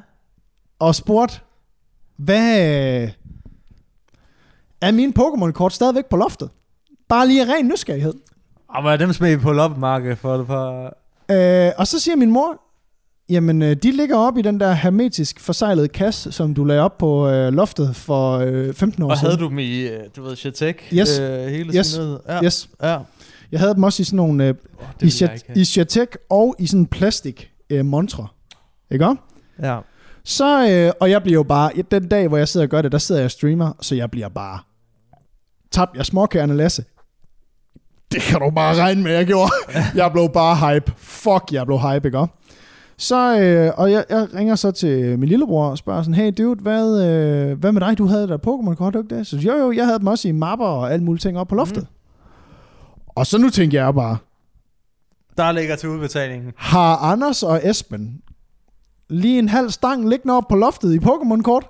og spurgte, hvad er mine Pokémon-kort stadigvæk på loftet? Bare lige af ren nysgerrighed. Og hvad er dem smed I på loppemarkedet for det par... Øh, og så siger min mor, jamen øh, de ligger op i den der hermetisk forsejlede kasse, som du lagde op på øh, loftet for øh, 15 år Og siden. havde du dem i, øh, du ved, Chatek? Yes. Øh, hele Yes. Ja. Yes. Ja. Jeg havde dem også i sådan nogle øh, Oh, i, chat, i Chatek og i sådan en plastik øh, montre. Ikke også? Ja. Så, øh, og jeg bliver jo bare, den dag, hvor jeg sidder og gør det, der sidder jeg og streamer, så jeg bliver bare, tab jeg småkærne Lasse. Det kan du bare regne med, jeg gjorde. jeg blev bare hype. Fuck, jeg blev hype, ikke også? Så, øh, og jeg, jeg ringer så til min lillebror og spørger sådan, hey dude, hvad, øh, hvad med dig? Du havde der Pokémon-kort, du ikke det? Så jo, jo, jeg havde dem også i mapper og alle mulige ting op på loftet. Mm. Og så nu tænker jeg bare, Der ligger til udbetalingen. har Anders og Esben lige en halv stang liggende op på loftet i Pokémon-kort?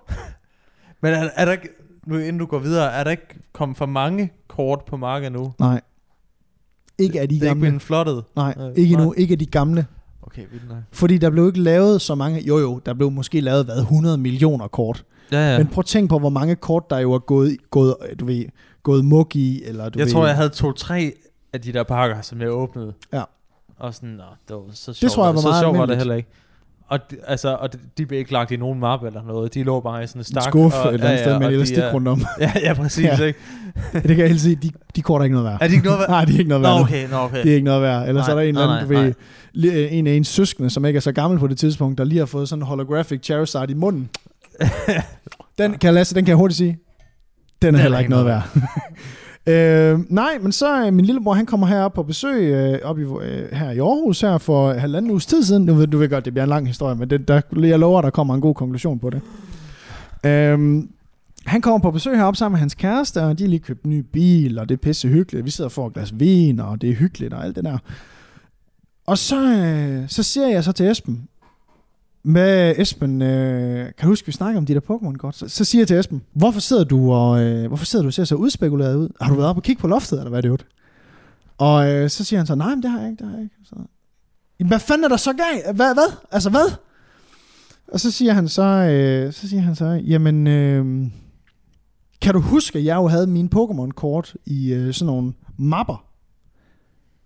Men er, er der ikke, nu inden du går videre, er der ikke kommet for mange kort på markedet nu? Nej. Ikke af de Det er ikke gamle. blevet flottet? Nej, Øh, ikke nej. endnu. Ikke af de gamle. Okay, vildt nok. Fordi der blev ikke lavet så mange... Jo jo, der blev måske lavet, hvad, 100 millioner kort. Ja, Ja. Men prøv at tænke på, hvor mange kort, der jo er gået, gået, du ved, gået mug i, eller du jeg ved... tror, jeg havde to-tre af de der pakker, som jeg åbnede. Ja. Og sådan, nå, det var så sjovt. tror jeg var så meget sjovt var det heller ikke. Og, de, altså, og de, de blev ikke lagt i nogen map eller noget. De lå bare i sådan en En stak. skuffe og, eller andet sted med og en de elastik er- rundt om. Ja, ja, præcis, Ja. ja. ikke? det kan jeg helt sige, de, de kort er ikke noget værd. Er de ikke noget værd? Nej, de er ikke noget Nå, værd. nu. okay, nå, okay. Det er ikke noget værd. Ellers Nej, er der en eller anden, nej, ved, li- en af ens søskende, som ikke er så gammel på det tidspunkt, der lige har fået sådan en holographic Charizard i munden. Den kan jeg, Lasse, den kan jeg hurtigt sige. Den er heller ikke noget værd øh, nej, men så øh, min lillebror, han kommer herop på besøg øh, op i, øh, her i Aarhus her for halvanden uges tid siden. Nu ved, du ved godt, det bliver en lang historie, men det, der, jeg lover, der kommer en god konklusion på det. Øh, han kommer på besøg heroppe sammen med hans kæreste, og de har lige købt en ny bil, og det er pisse hyggeligt. Vi sidder og får et glas vin, og det er hyggeligt og alt det der. Og så, øh, så siger jeg så til Esben, med Esben, øh, kan du huske, vi snakker om de der Pokémon-kort? Så, så siger jeg til Esben, hvorfor sidder du og, øh, hvorfor sidder du og ser så udspekuleret ud? Har du været oppe og kigge på loftet, eller hvad er det? Og øh, så siger han så, nej, men det har jeg ikke, det har jeg ikke. Så, Jamen, hvad fanden er der så galt? Hvad, hvad? Altså, hvad? Og så siger han så, øh, så siger han så, jamen, øh, kan du huske, at jeg jo havde mine Pokémon-kort i øh, sådan nogle mapper?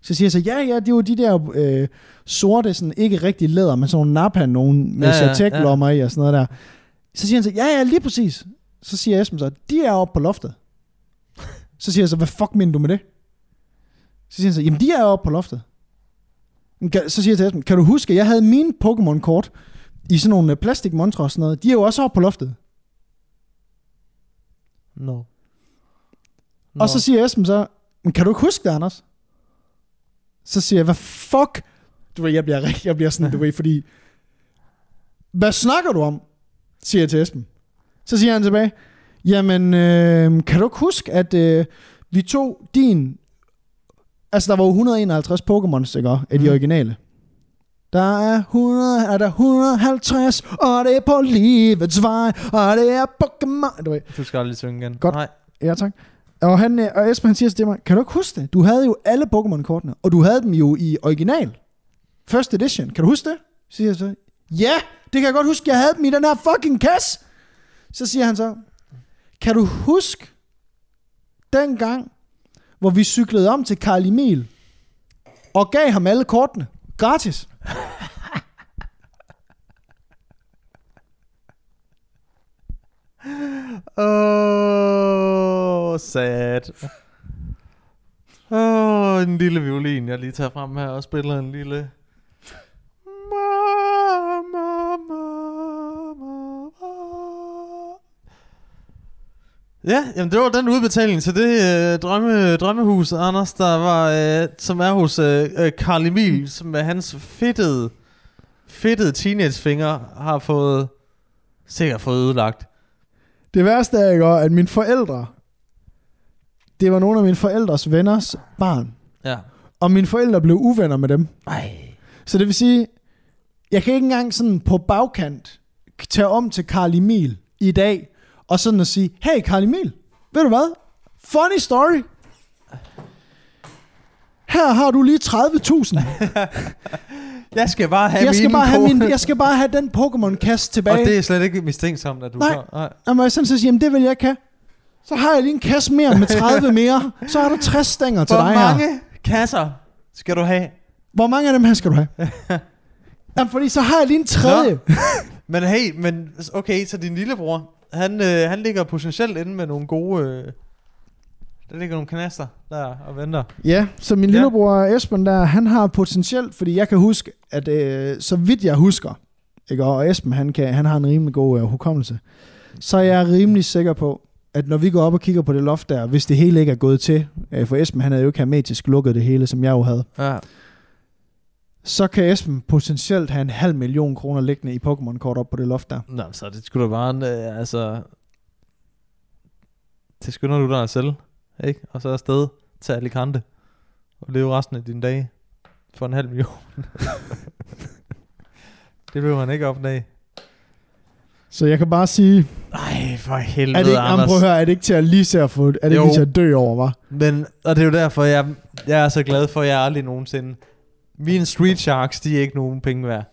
Så siger jeg så, ja, ja, det var de der øh, sorte, sådan ikke rigtig læder, men sådan nogle nappa, nogen med Ja, ja, ja, i og sådan noget der. Så siger han så, ja, ja, lige præcis. Så siger Esben så, de er oppe på loftet. Så siger jeg så, hvad fuck mener du med det? Så siger han så, jamen de er oppe på loftet. Så siger jeg til Esben, kan du huske, at jeg havde mine Pokémon-kort i sådan nogle øh, plastikmontre og sådan noget. De er jo også oppe på loftet. No. Og så siger Esben så, men kan du ikke huske det, Anders? Så siger jeg, hvad fuck? Du ved, jeg bliver, jeg bliver sådan, du ved, fordi... Hvad snakker du om? Siger jeg til Esben. Så siger han tilbage, jamen, øh, kan du ikke huske, at øh, vi tog din Altså, der var jo 151 Pokémons, ikke? Af de Mm. originale. Der er 100, er der 150, og det er på livets vej, og det er Pokémon. Du ved, Du skal aldrig synge igen. Godt. Nej. ja tak. Og, han, øh, og Esben han siger til mig, kan du ikke huske det? Du havde jo alle Pokémon-kortene, og du havde dem jo i original. First edition. Kan du huske det? Så siger jeg så, ja, det kan jeg godt huske, jeg havde dem i den her fucking kasse. Så siger han så, kan du huske den gang, hvor vi cyklede om til Karl Emil, og gav ham alle kortene, gratis. Åh, oh, sad. Åh, oh, en lille violin, jeg lige tager frem her og spiller en lille... Mama, mama. Ja, jamen det var den udbetaling til det øh, drømme, drømmehus, Anders, der var, øh, som er hos øh, øh, Carl Emil, som med hans fedtede, fedtede teenagefinger har fået, sikkert fået ødelagt. Det værste er ikke, at mine forældre, det var nogle af mine forældres venners barn, Ja. og mine forældre blev uvenner med dem. Ej. Så det vil sige, jeg kan ikke engang sådan på bagkant tage om til Karl Emil i dag, og sådan at sige, hey Karl Emil, ved du hvad? Funny story. Her har du lige 30.000. Jeg skal bare have Jeg skal, bare have min, jeg skal bare have den Pokémon-kasse tilbage. Og det er slet ikke mistænksomt, at du Nej. får. Nej. Må jeg sådan så sige, jamen det vil jeg ikke have. Så har jeg lige en kasse mere med 30 mere. Så har du 60 stænger til Hvor dig her. mange kasser skal du have? Hvor mange af dem her skal du have? Jamen, fordi så har jeg lige en tredje. Men hey, men okay, så din lillebror, han, øh, han ligger potentielt inde med nogle gode... Øh, der ligger nogle kanaster der og venter. Ja, så min Ja. lillebror Esben der, han har potentielt, fordi jeg kan huske, at øh, så vidt jeg husker, ikke, og Esben han, kan, han har en rimelig god øh, hukommelse, så er jeg rimelig sikker på, at når vi går op og kigger på det loft der, hvis det hele ikke er gået til, øh, for Esben han havde jo ikke hermetisk lukket det hele, som jeg jo havde, Ja. så kan Esben potentielt have en halv million kroner liggende i Pokémon-kort op på det loft der. Nå, så det skulle da bare en, øh, altså... Det skynder du dig selv, ikke? Og så afsted til Alicante og leve resten af dine dage for en halv million. det vil man ikke opdage. Så jeg kan bare sige, Ej, for helvede, er det ikke, Anders. prøv at høre, er det ikke til at lige til at få, er det Jo. ikke til at dø over, var? Men, og det er jo derfor, jeg, jeg er så glad for, at jeg aldrig nogensinde... Mine Street Sharks, de er ikke nogen penge værd.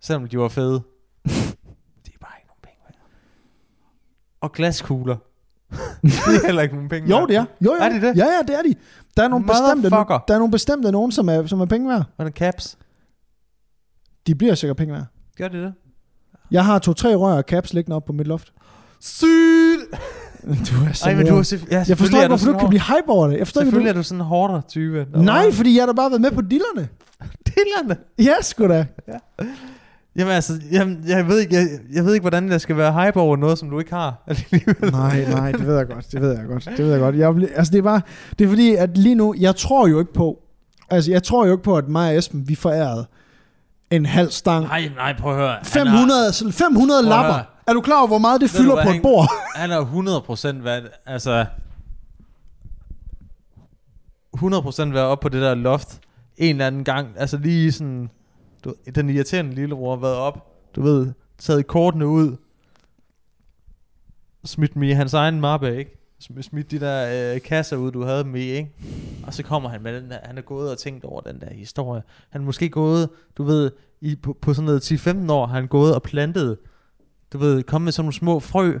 Selvom de var fede. de er bare ikke nogen penge værd. Og glaskugler. de er heller ikke nogen penge Jo, værd. det er. Jo, jo. Er de det? Ja, ja, det er de. Der er nogle bestemte, der er nogle bestemte nogen, som er, som er penge værd. Og caps. De bliver sikkert penge værd. Gør de det? Jeg har to-tre rør af caps liggende op på mit loft. Sygt! Du er så Ej, men du er ja, Jeg forstår ikke, hvorfor du ikke kan blive... hype over det. Jeg forstår ikke, Selvfølgelig hvorfor er du sådan en hårder type. du... Nej, fordi jeg har da bare været med på dillerne. Dillerne. Ja, sgu da. Jamen altså, jamen, jeg, ved ikke, jeg, jeg ved ikke, hvordan jeg skal være hype over noget, som du ikke har. Nej, nej, det ved jeg godt. Det ved jeg godt. Det ved jeg godt. Jeg, altså, det er bare... Det er fordi, at lige nu... Jeg tror jo ikke på... Altså, jeg tror jo ikke på, at mig og Esben, vi forærede en halv stang. Nej, nej, prøv at høre. Han 500, altså 500 Prøv at lapper. høre. Er du klar over, hvor meget det Ved fylder hvad, på et bord? Han er 100% været, altså 100% været op på det der loft en eller anden gang, altså lige sådan, du, den irriterende lillebror har været op, du ved, taget kortene ud, smidt dem i hans egen mappe, ikke? Smidt de der øh, kasser ud, du havde dem i, ikke? Og så kommer han med den der, han er gået og tænkt over den der historie. Han er måske gået, du ved, i, på, på sådan noget 10-15 år, har han gået og plantet, du ved, kommet med sådan nogle små frø,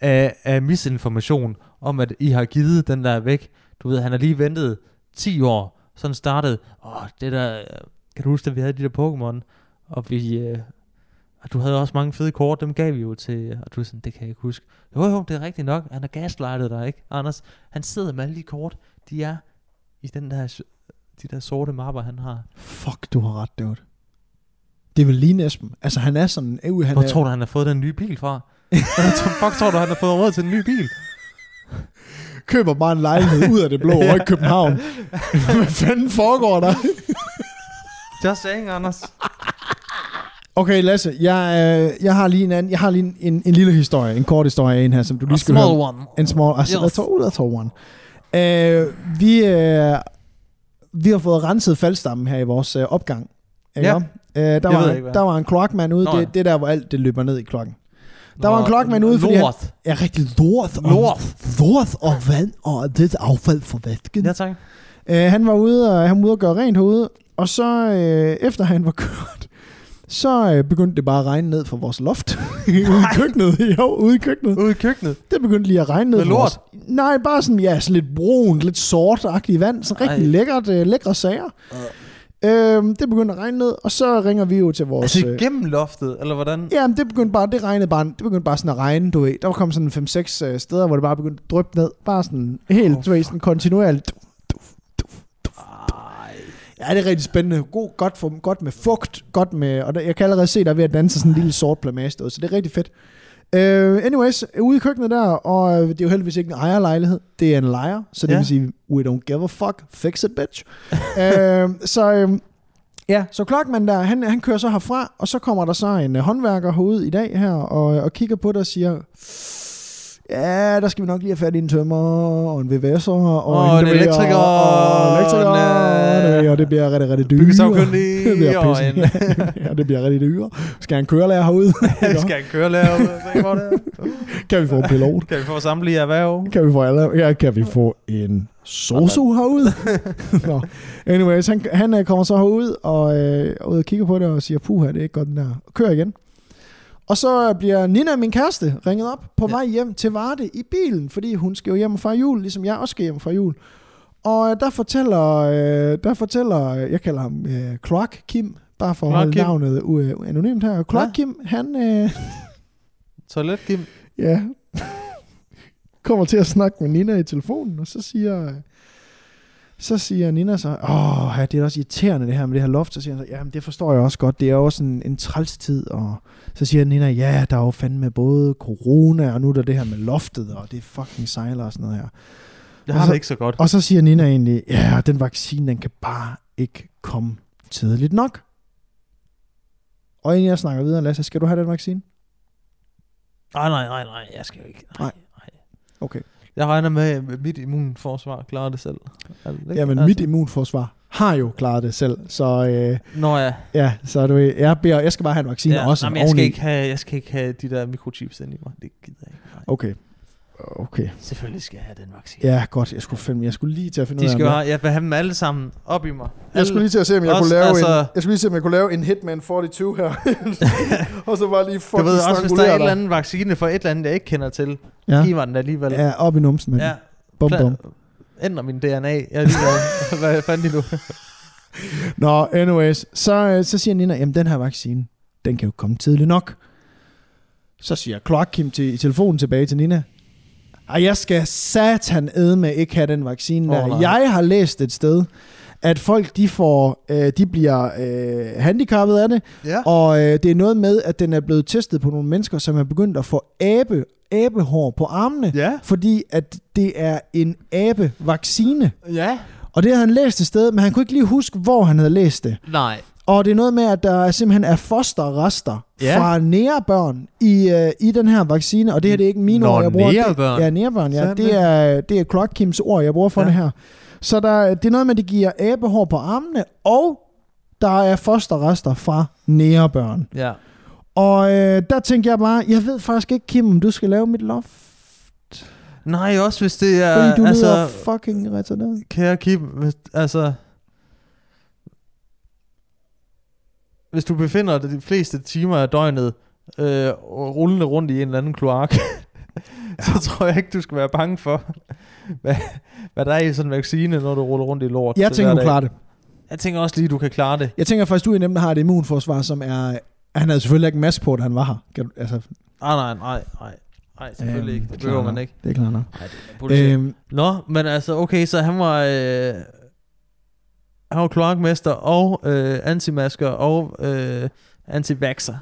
af, af misinformation om, at I har givet den der væk. Du ved, han har lige ventet 10 år, sådan startede, åh, det der, øh, kan du huske, at vi havde de der Pokémon, og vi, øh, og du havde også mange fede kort, dem gav vi jo til, og du er sådan, det kan jeg ikke huske. Jo, jo, det er rigtigt nok, han har gaslightet dig, ikke? Anders, han sidder med alle de kort, de er i den der, de der sorte mapper, han har. Fuck, du har ret, dude. Det er vel lige Esben. Altså, han er sådan... Øh, han Hvor er, tror du, han har fået den nye bil fra? Hvor fuck tror du, han har fået råd til en ny bil? køber bare en lejlighed ud af det blå over i København. Hvad fanden foregår der? Just saying, Anders. Okay, Lasse, jeg, øh, jeg har lige en, anden, jeg har lige en, en, en lille historie, en kort historie en her, som du lige A skal small høre. one. En small, altså, Yes. yes. that's, all, that's all one. Øh, vi, øh, vi har fået renset faldstammen her i vores øh, opgang. Ikke? Ja. Øh, der, ved var, jeg ikke, hvad. der var en kloakmand ude. Nå, ja. det, det er der, hvor alt det løber ned i klokken. Der var en kloakmand ude, fordi han- Lort. Ja, rigtig lort. Og, Lort. Lort og vand og det affald fra vasken. Ja, tak. Øh, han var ude og, han var ude og gøre rent herude, og så øh, efter han var kørt, så øh, begyndte det bare at regne ned fra vores loft. ude i køkkenet. Jo, ude i køkkenet. Ude i køkkenet. Det begyndte lige at regne ned Med lort? vores... Nej, bare sådan, ja, sådan lidt brun, lidt sort-agtigt vand. Så rigtig Ej. lækkert, øh, lækre sager. Øh, det begyndte at regne ned, og så ringer vi jo til vores... Altså øh, igennem loftet, eller hvordan? Jamen, det begyndte bare, det regnede bare, det begyndte bare sådan at regne, du ved. Der var kommet sådan 5-6 øh, steder, hvor det bare begyndte at dryppe ned. Bare sådan helt, Oh, du ved, sådan kontinuerligt. Ja, det er rigtig spændende. God, godt, for, godt med fugt, godt med, og der, jeg kan allerede se dig ved at danse sådan en lille sort plamage derude, så det er rigtig fedt. Uh, anyways, ude i køkkenet der, og øh, det er jo heldigvis ikke en ejerlejlighed, det er en lejer, så det Ja. vil sige, we don't give a fuck, fix it bitch. uh, så uh, ja, så klokkmanden der, han, han kører så herfra, og så kommer der så en uh, håndværker herude i dag her, og, og kigger på det og siger, ja, der skal vi nok lige have fat i en tømmer, og en VVS'er, og, Og en ved, elektriker, og, og, elektriker, og en, og, og det bliver rigtig, rigtig dyrt. Byggesagkyndig, det bliver og en... ja, det bliver rigtig dyrt. Skal han køre lærer herude? skal jeg køre lærer ud? Se, hvor det er. kan vi få en pilot? Kan vi få samtlige erhverv? Kan vi få alle? Ja, kan vi få en sosu herude? Nå. Anyways, han, han øh, kommer så herud og, øh, og ud og kigger på det og siger, puha, det er ikke godt den der. Og kører igen. Og så bliver Nina, min kæreste, ringet op på Ja. vej hjem til Varde i bilen, fordi hun skal jo hjem fejre jul, ligesom jeg også skal hjem fejre jul. Og øh, der fortæller, øh, der fortæller, øh, jeg kalder ham øh, Kloak Kim, bare for at Kloak holde Kim. navnet uh, anonymt her. Kloak Ja. Kim, han, øh, Toilet, Kim. ja, kommer til at snakke med Nina i telefonen, og så siger, så siger Nina så, åh, ja, det er også irriterende det her med det her loft. Så siger han så, jamen det forstår jeg også godt, det er også en, en træls tid. Og så siger Nina, ja, der er jo fandme både corona, og nu er der det her med loftet, og det er fucking sejler og sådan noget her. Jeg har så- det ikke så godt. Og så siger Nina egentlig, ja, den vaccine, den kan bare ikke komme tidligt nok. Og inden jeg snakker videre, Lasse, skal du have den vaccine? Nej, nej, nej, nej, jeg skal ikke. Nej. nej. Okay. Jeg regner med, at mit immunforsvar klarer det selv. Det ikke? Ja, men mit immunforsvar har jo klaret det selv, så øh, Nå ja. ja, så du jeg, beder, jeg skal bare have en vaccine ja også. nej, men jeg, skal ikke have, jeg skal ikke have de der mikrochips ind i mig. Det gider jeg ikke. Nej. Okay. Okay. Selvfølgelig skal jeg have den vaccine. Ja, godt. Jeg skulle, finde, jeg skulle lige til at finde De ud af, skal jo have, jeg vil have dem alle sammen op i mig. Jeg skulle lige til at se, om jeg, Også, kunne lave altså- en, jeg skulle lige se, om jeg kunne lave en Hitman 42 her. og så bare lige Du fucking ved også, hvis der er en eller anden vaccine for et eller andet, jeg ikke kender til, Ja. giv mig den alligevel. ja, op i numsen, men ja. bum, bum. Ændrer min DNA. Jeg er ligeglad. Hvad fanden nu? Nå, anyways. Så, øh, så siger Nina, jamen den her vaccine, den kan jo komme tidligt nok. Så siger Clark Kim til, i telefonen tilbage til Nina. Ej, jeg skal satan æde med ikke have den vaccine der. Nej. jeg har læst et sted, at folk de får, øh, de bliver øh, handicappet af det, Ja. og øh, det er noget med, at den er blevet testet på nogle mennesker, som er begyndt at få abe, abehår på armene, Ja. fordi at det er en abe-vaccine. Ja. Og det havde han læst et sted, men han kunne ikke lige huske, hvor han havde læst det. Nej. Og det er noget med, at der er simpelthen er fosterrester Ja. fra nærebørn i, øh, i den her vaccine, og det her det er ikke mine Nå, ord, jeg bruger. nærebørn. Det, ja, nærebørn, ja. Det er, det er Clark Kims ord, jeg bruger for ja. det her. Så der, det er noget med, at det giver abehår på armene, og der er fosterrester fra nærebørn. Ja. Og øh, der tænker jeg bare, jeg ved faktisk ikke, Kim, om du skal lave mit loft, Nej, også hvis det er... fordi du altså, lyder fucking retarderet. Kære Kim, hvis, altså... Hvis du befinder dig de fleste timer af døgnet øh, rullende rundt i en eller anden kloak, så tror jeg ikke, du skal være bange for, hvad, hvad der er i sådan en vaccine, når du ruller rundt i lort. Jeg tænker, du klarer det. Jeg tænker også lige, du kan klare det. Jeg tænker faktisk, du er der har et immunforsvar, som er... Han havde selvfølgelig ikke en masse på, da han var her. Kan du, altså, Ah, nej, nej, nej. Nej, selvfølgelig Øhm, ikke. Det klart behøver man ikke. det er klart nok. Nej, det er. Øhm, Nå, men altså, okay, så han var... Øh, han var kloakmester og øh, antimasker og øh, antivaxer.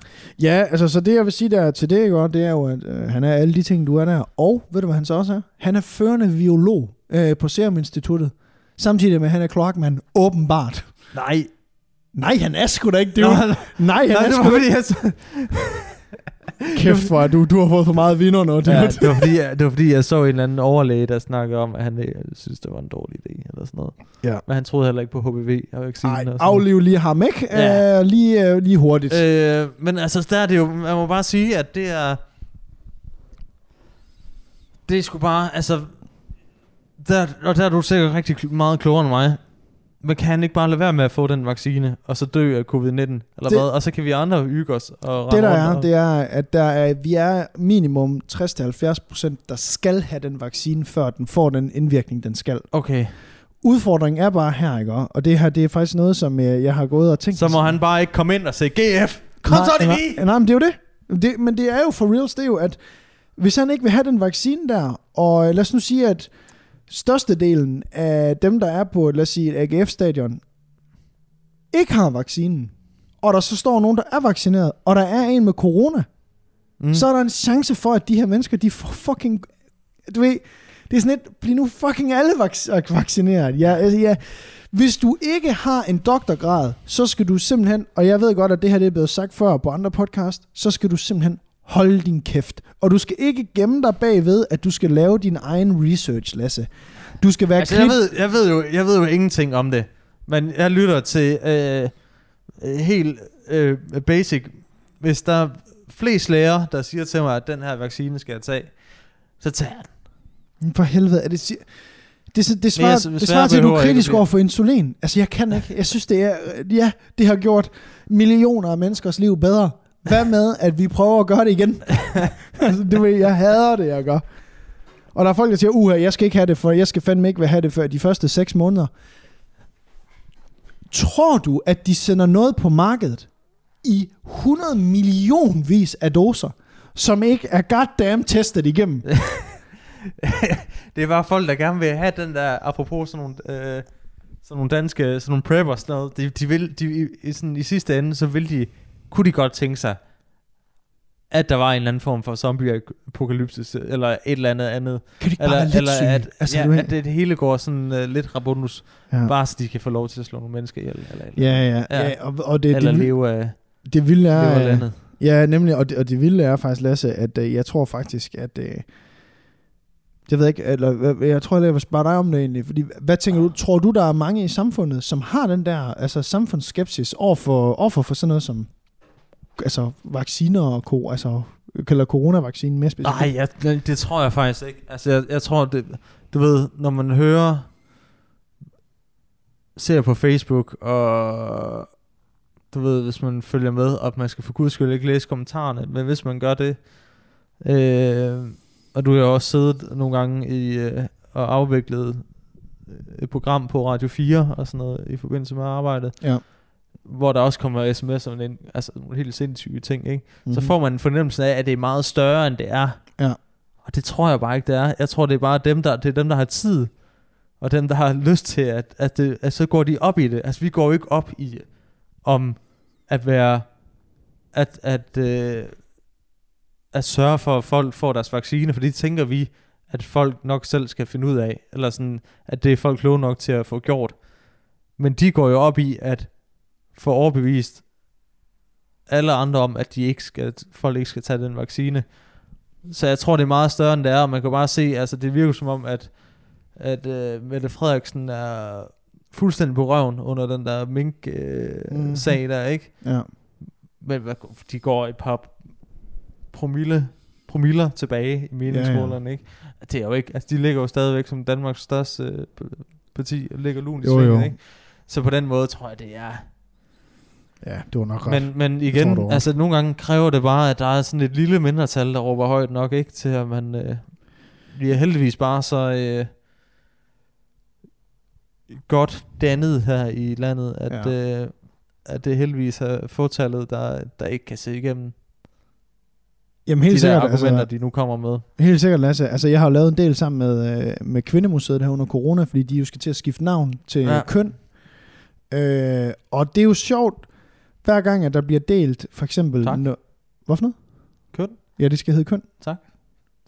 ja, altså, så det jeg vil sige der til det, ikke, det er jo, at øh, han er alle de ting, du er der. Og ved du, hvad han så også er? Han er førende biolog øh, på Serum Instituttet. Samtidig med, at han er kloakmand, åbenbart. Nej. Nej, han er sgu da ikke det. Nå, nej, han nej, er det sgu var da så- Kæft for, at du, du har fået for meget vinder nu. Ja, Ja. det, var fordi, jeg, det var fordi, jeg så en eller anden overlæge, der snakkede om, at han øh, synes, det var en dårlig idé, eller sådan noget. Ja. Men han troede heller ikke på HPV og vaccinen. Ej, og sådan afliv lige ham, ikke? Ja. Uh, lige, uh, lige hurtigt. Øh, men altså, der er det jo, man må bare sige, at det er, det er sgu bare, altså, der, og der er du sikkert rigtig meget klogere end mig. Men kan han ikke bare lade være med at få den vaccine, og så dø af covid-19, eller Det- hvad? Og så kan vi andre hygge os og det der er, og, det er, at der er, vi er minimum 60-70%, der skal have den vaccine, før den får den indvirkning, den skal. Okay, Udfordringen er bare her, ikke? Og det her, det er faktisk noget, som jeg, jeg har gået og tænkt... så må han bare ikke komme ind og sige, GF, kom nej, så det nej, vi! nej, men det er jo det. det. Men det er jo for reals, det er jo, at hvis han ikke vil have den vaccine der, og lad os nu sige, at størstedelen af dem, der er på, lad os sige, et AGF-stadion, ikke har vaccinen, og der så står nogen, der er vaccineret, og der er en med corona, Mm. så er der en chance for, at de her mennesker, de får fucking... Du ved, det er sådan lidt, bliv nu fucking alle vac- vaccineret. Ja, altså, ja. Hvis du ikke har en doktorgrad, så skal du simpelthen, og jeg ved godt, at det her det er blevet sagt før på andre podcast, så skal du simpelthen holde din kæft. Og du skal ikke gemme dig bagved, at du skal lave din egen research, Lasse. Du skal være Altså, jeg ved, jeg, ved jo, jeg ved jo ingenting om det, men jeg lytter til øh, øh, helt øh, basic. Hvis der er flest læger, der siger til mig, at den her vaccine skal jeg tage, så tager jeg den. For helvede, er det... si- Det, det, det jeg svarer, s- det svarer til, at du er jeg kritisk over for insulin. Altså, jeg kan ikke. Jeg synes, det er... Ja, det har gjort millioner af menneskers liv bedre. Hvad med, at vi prøver at gøre det igen? altså, det ved, jeg hader det, jeg gør. Og der er folk, der siger, uha, jeg skal ikke have det, for jeg skal fandme ikke have det før de første 6 måneder. Tror du, at de sender noget på markedet i 100 millionvis af doser, som ikke er goddamn testet igennem? det er bare folk, der gerne vil have den der, apropos sådan nogle, øh, sådan nogle danske, sådan nogle preppers, sådan noget, de, de vil, de, i, sådan, i sidste ende, så vil de, kunne de godt tænke sig, at der var en eller anden form for zombie-apokalypse, eller et eller andet andet. Kan de ikke bare Eller, være lidt eller syge? at, altså, ja, at det, hele går sådan uh, lidt rabundus, ja. bare så de kan få lov til at slå nogle mennesker ihjel. Eller, eller, Ja, ja, Ja. ja. og, og det, eller det, leve af, det vilde leve er... af øh, landet. Ja, nemlig, og det, og det vilde er faktisk, Lasse, at øh, jeg tror faktisk, at... Øh, jeg ved ikke, eller jeg tror, jeg vil spørge dig om det egentlig, fordi hvad tænker du, tror du, der er mange i samfundet, som har den der altså samfundsskepsis overfor, overfor for sådan noget som altså vacciner og ko, altså kalder coronavaccinen mere specifikt? Nej, jeg, det, tror jeg faktisk ikke. Altså, jeg, jeg tror, det, du ved, når man hører, ser på Facebook, og du ved, hvis man følger med, og man skal for guds skyld ikke læse kommentarerne, men hvis man gør det, øh, og du har også siddet nogle gange i, øh, og afviklet et program på Radio 4 og sådan noget i forbindelse med arbejdet, Ja. Hvor der også kommer sms'er ind, altså nogle helt sindssyge ting, ikke? Mm-hmm. så får man en fornemmelse af, at det er meget større, end det er. Ja. Og det tror jeg bare ikke, det er. Jeg tror, det er bare dem, der, det er dem, der har tid, og dem, der har lyst til, at, at, det, at så går de op i det. Altså, vi går jo ikke op i, om at være, at, at, øh, at sørge for, at folk får deres vaccine, for det tænker vi, at folk nok selv skal finde ud af, eller sådan, at det er folk kloge nok til at få gjort. Men de går jo op i, at få overbevist alle andre om, at de ikke skal, folk ikke skal tage den vaccine. Så jeg tror, det er meget større, end det er, og man kan bare se, altså det virker som om, at, at uh, Mette Frederiksen er fuldstændig på røven under den der mink-sag uh, Mhm. sag der, ikke? Ja. Men hvad, de går et par promille, promiller tilbage i meningsmålerne, ikke? Det er jo ikke, altså de ligger jo stadigvæk som Danmarks største uh, parti, ligger lun i jo. ikke? Så på den måde tror jeg, det er ja, det var nok ret. men, men tror igen, du. altså nogle gange kræver det bare, at der er sådan et lille mindretal, der råber højt nok, ikke? Til at man, øh, vi er heldigvis bare så øh, godt dannet her i landet, at, ja. øh, at det heldigvis er fortallet, der, der ikke kan se igennem Jamen de helt der sikkert, argumenter, altså, de nu kommer med. Helt sikkert, Lasse. Altså, jeg har jo lavet en del sammen med, øh, med Kvindemuseet her under corona, fordi de jo skal til at skifte navn til. Ja. køn. Øh, og det er jo sjovt, hver gang, at der bliver delt, for eksempel... Tak. Nå, hvad for noget? Køn? Ja, det skal hedde køn. Tak.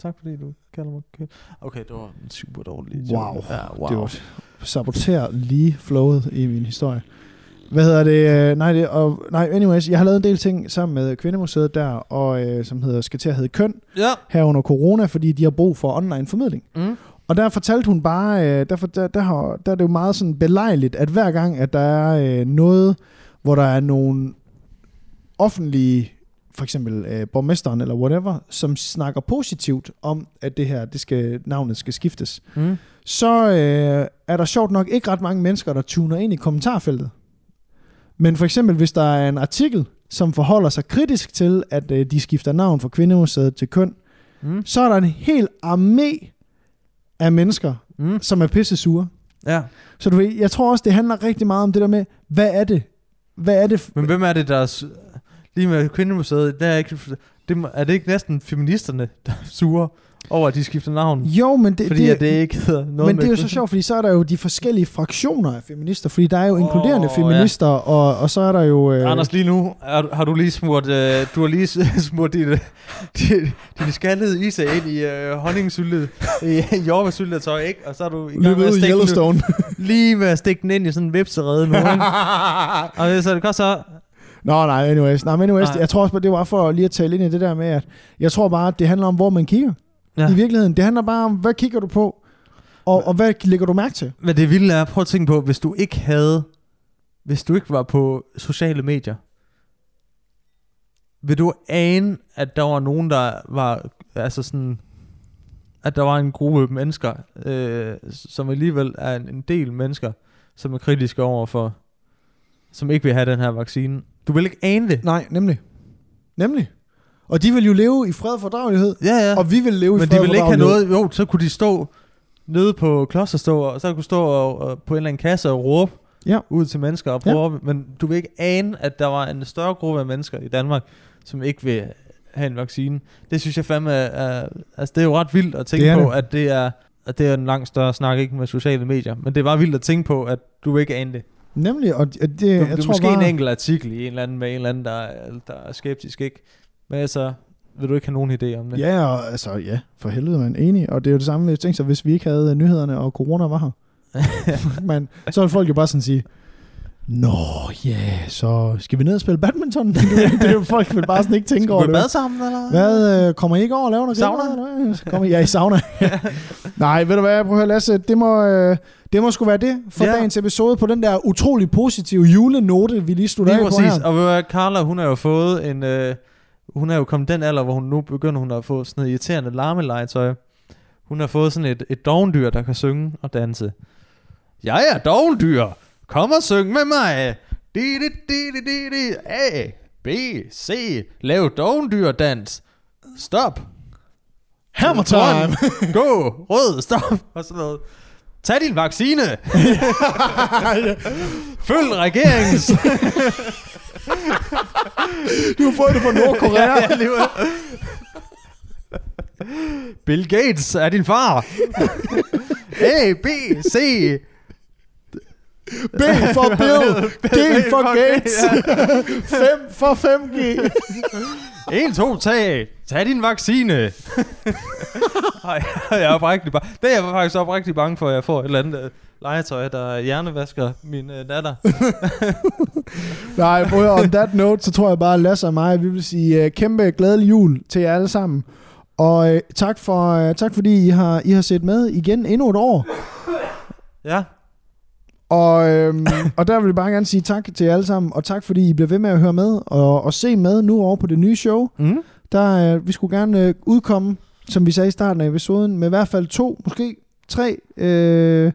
Tak fordi du kalder mig køn. Okay, det var en super dårlig Wow. Ja, wow. Det var saboterer lige flowet i min historie. Hvad hedder det? øh, Nej, det og, nej, anyways, jeg har lavet en del ting sammen med Kvindemuseet der, og, øh, som hedder, skal til at hedde Køn, Ja. her under corona, fordi de har brug for online formidling. Mm. Og der fortalte hun bare, øh, derfor, der, der, har, der er det jo meget sådan belejligt, at hver gang, at der er øh, noget, hvor der er nogle offentlige, for eksempel øh, borgmesteren eller whatever, som snakker positivt om, at det her, det skal, navnet skal skiftes, Mm. så øh, er der sjovt nok ikke ret mange mennesker, der tuner ind i kommentarfeltet. Men for eksempel, hvis der er en artikel, som forholder sig kritisk til, at øh, de skifter navn fra Kvindemuseet til køn, Mm. så er der en hel armé af mennesker, Mm. som er pisse sure. Ja. Så du ved, jeg tror også, det handler rigtig meget om det der med, hvad er det? Hvad er det? Men hvem er det, der er... Lige med Kvindemuseet, der er, ikke, det, er det ikke næsten feministerne, der er sure over, at de skifter navn? Jo, men det, fordi det, at det ikke hedder noget men med det er jo så sjovt, fordi så er der jo de forskellige fraktioner af feminister, fordi der er jo inkluderende Åh, feminister, og, og så er der jo... Øh, Anders, lige nu er, har du lige smurt, øh, du har lige smurt din, din, din skaldede is ind i øh, honningsyltet, i jordbærsyltetøj, ikke? Og så er du i gang løbet med at stikke Yellowstone. Lige med at stikke den ind i sådan en vipserede nu, ikke? Og det, så det kan så... Nå, nej, anyways. Nej, men anyways, Nej. jeg tror også, det var for lige at tale ind i det der med, at jeg tror bare, at det handler om, hvor man kigger. Ja. I virkeligheden. Det handler bare om, hvad kigger du på, og, og hvad lægger du mærke til? Men det vilde er, prøv at tænke på, hvis du ikke havde, hvis du ikke var på sociale medier, vil du ane, at der var nogen, der var, altså sådan, at der var en gruppe mennesker, øh, som alligevel er en, en del mennesker, som er kritiske over for, som ikke vil have den her vaccine. Du vil ikke ane det. Nej, nemlig. Nemlig. Og de vil jo leve i fred og fordragelighed, Ja, ja. og vi vil leve i Men fred de og vil ikke have noget, jo, så kunne de stå nede på klosterstå, og så kunne stå og, og på en eller anden kasse og råbe Ja. ud til mennesker og prøve ja. men du vil ikke ane, at der var en større gruppe af mennesker i Danmark, som ikke vil have en vaccine. Det synes jeg fandme er, er altså det er jo ret vildt at tænke Det på, det. at det er at det er en langt større snak, ikke med sociale medier, men det er bare vildt at tænke på, at du ikke ane det. Nemlig, og det, Du, jeg det er tror måske bare... en enkelt artikel i en eller anden med en eller anden, der er, der er skeptisk, ikke? Men altså, vil du ikke have nogen idé om det? Ja, og, altså ja, for helvede, man enig. Og det er jo det samme, hvis tænker sig, hvis vi ikke havde nyhederne, og corona var her. Men så vil folk jo bare sådan sige, Nå, ja, yeah, så skal vi ned og spille badminton? Det er jo folk vil bare sådan ikke tænke Skal over vi det. bade sammen, eller? Hvad, øh, kommer I ikke over og laver noget? Sauna? eller Kommer I, ja, i sauna. Nej, ved du hvad, prøv at høre, Lasse, det må, øh, det må sgu være det for Ja. dagens episode på den der utrolig positive julenote, vi lige slutter af på præcis. her. Og Carla, hun har jo fået en... Øh, hun er jo kommet den alder, hvor hun nu begynder hun at få sådan noget irriterende larmelegetøj. Hun har fået sådan et, et dovendyr, der kan synge og danse. Jeg er dovendyr. Kom og syng med mig. Di, di, di, di, di, di. A, B, C. Lav dovendyr-dans. Stop. Hammer time! Grøn. Gå. Rød. Stop. Og sådan noget. Tag din vaccine. Følg regeringens. Du har fået det fra Nordkorea. ja. Bill Gates er din far. A, B, C. B for Bill, G for Gates, 5 for 5G. 1, 2, 3. Tag din vaccine. Ej, jeg er oprigtig bange. Det er jeg faktisk oprigtig bange for, at jeg får et eller andet øh, legetøj, der hjernevasker min øh, datter. Nej, prøv høre, on that note, så tror jeg bare, at Lasse og mig, vi vil sige uh, kæmpe glædelig jul til jer alle sammen. Og uh, tak, for, uh, tak fordi I har, I har set med igen endnu et år. Ja. Og, øhm, og der vil jeg bare gerne sige tak til jer alle sammen, og tak fordi I bliver ved med at høre med og, og se med nu over på det nye show. Mm. Der, øh, vi skulle gerne øh, udkomme, som vi sagde i starten af episoden, med i hvert fald to, måske tre øh,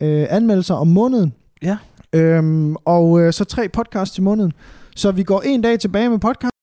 øh, anmeldelser om måneden. Ja. Øhm, og øh, så tre podcasts i måneden. Så vi går en dag tilbage med podcast.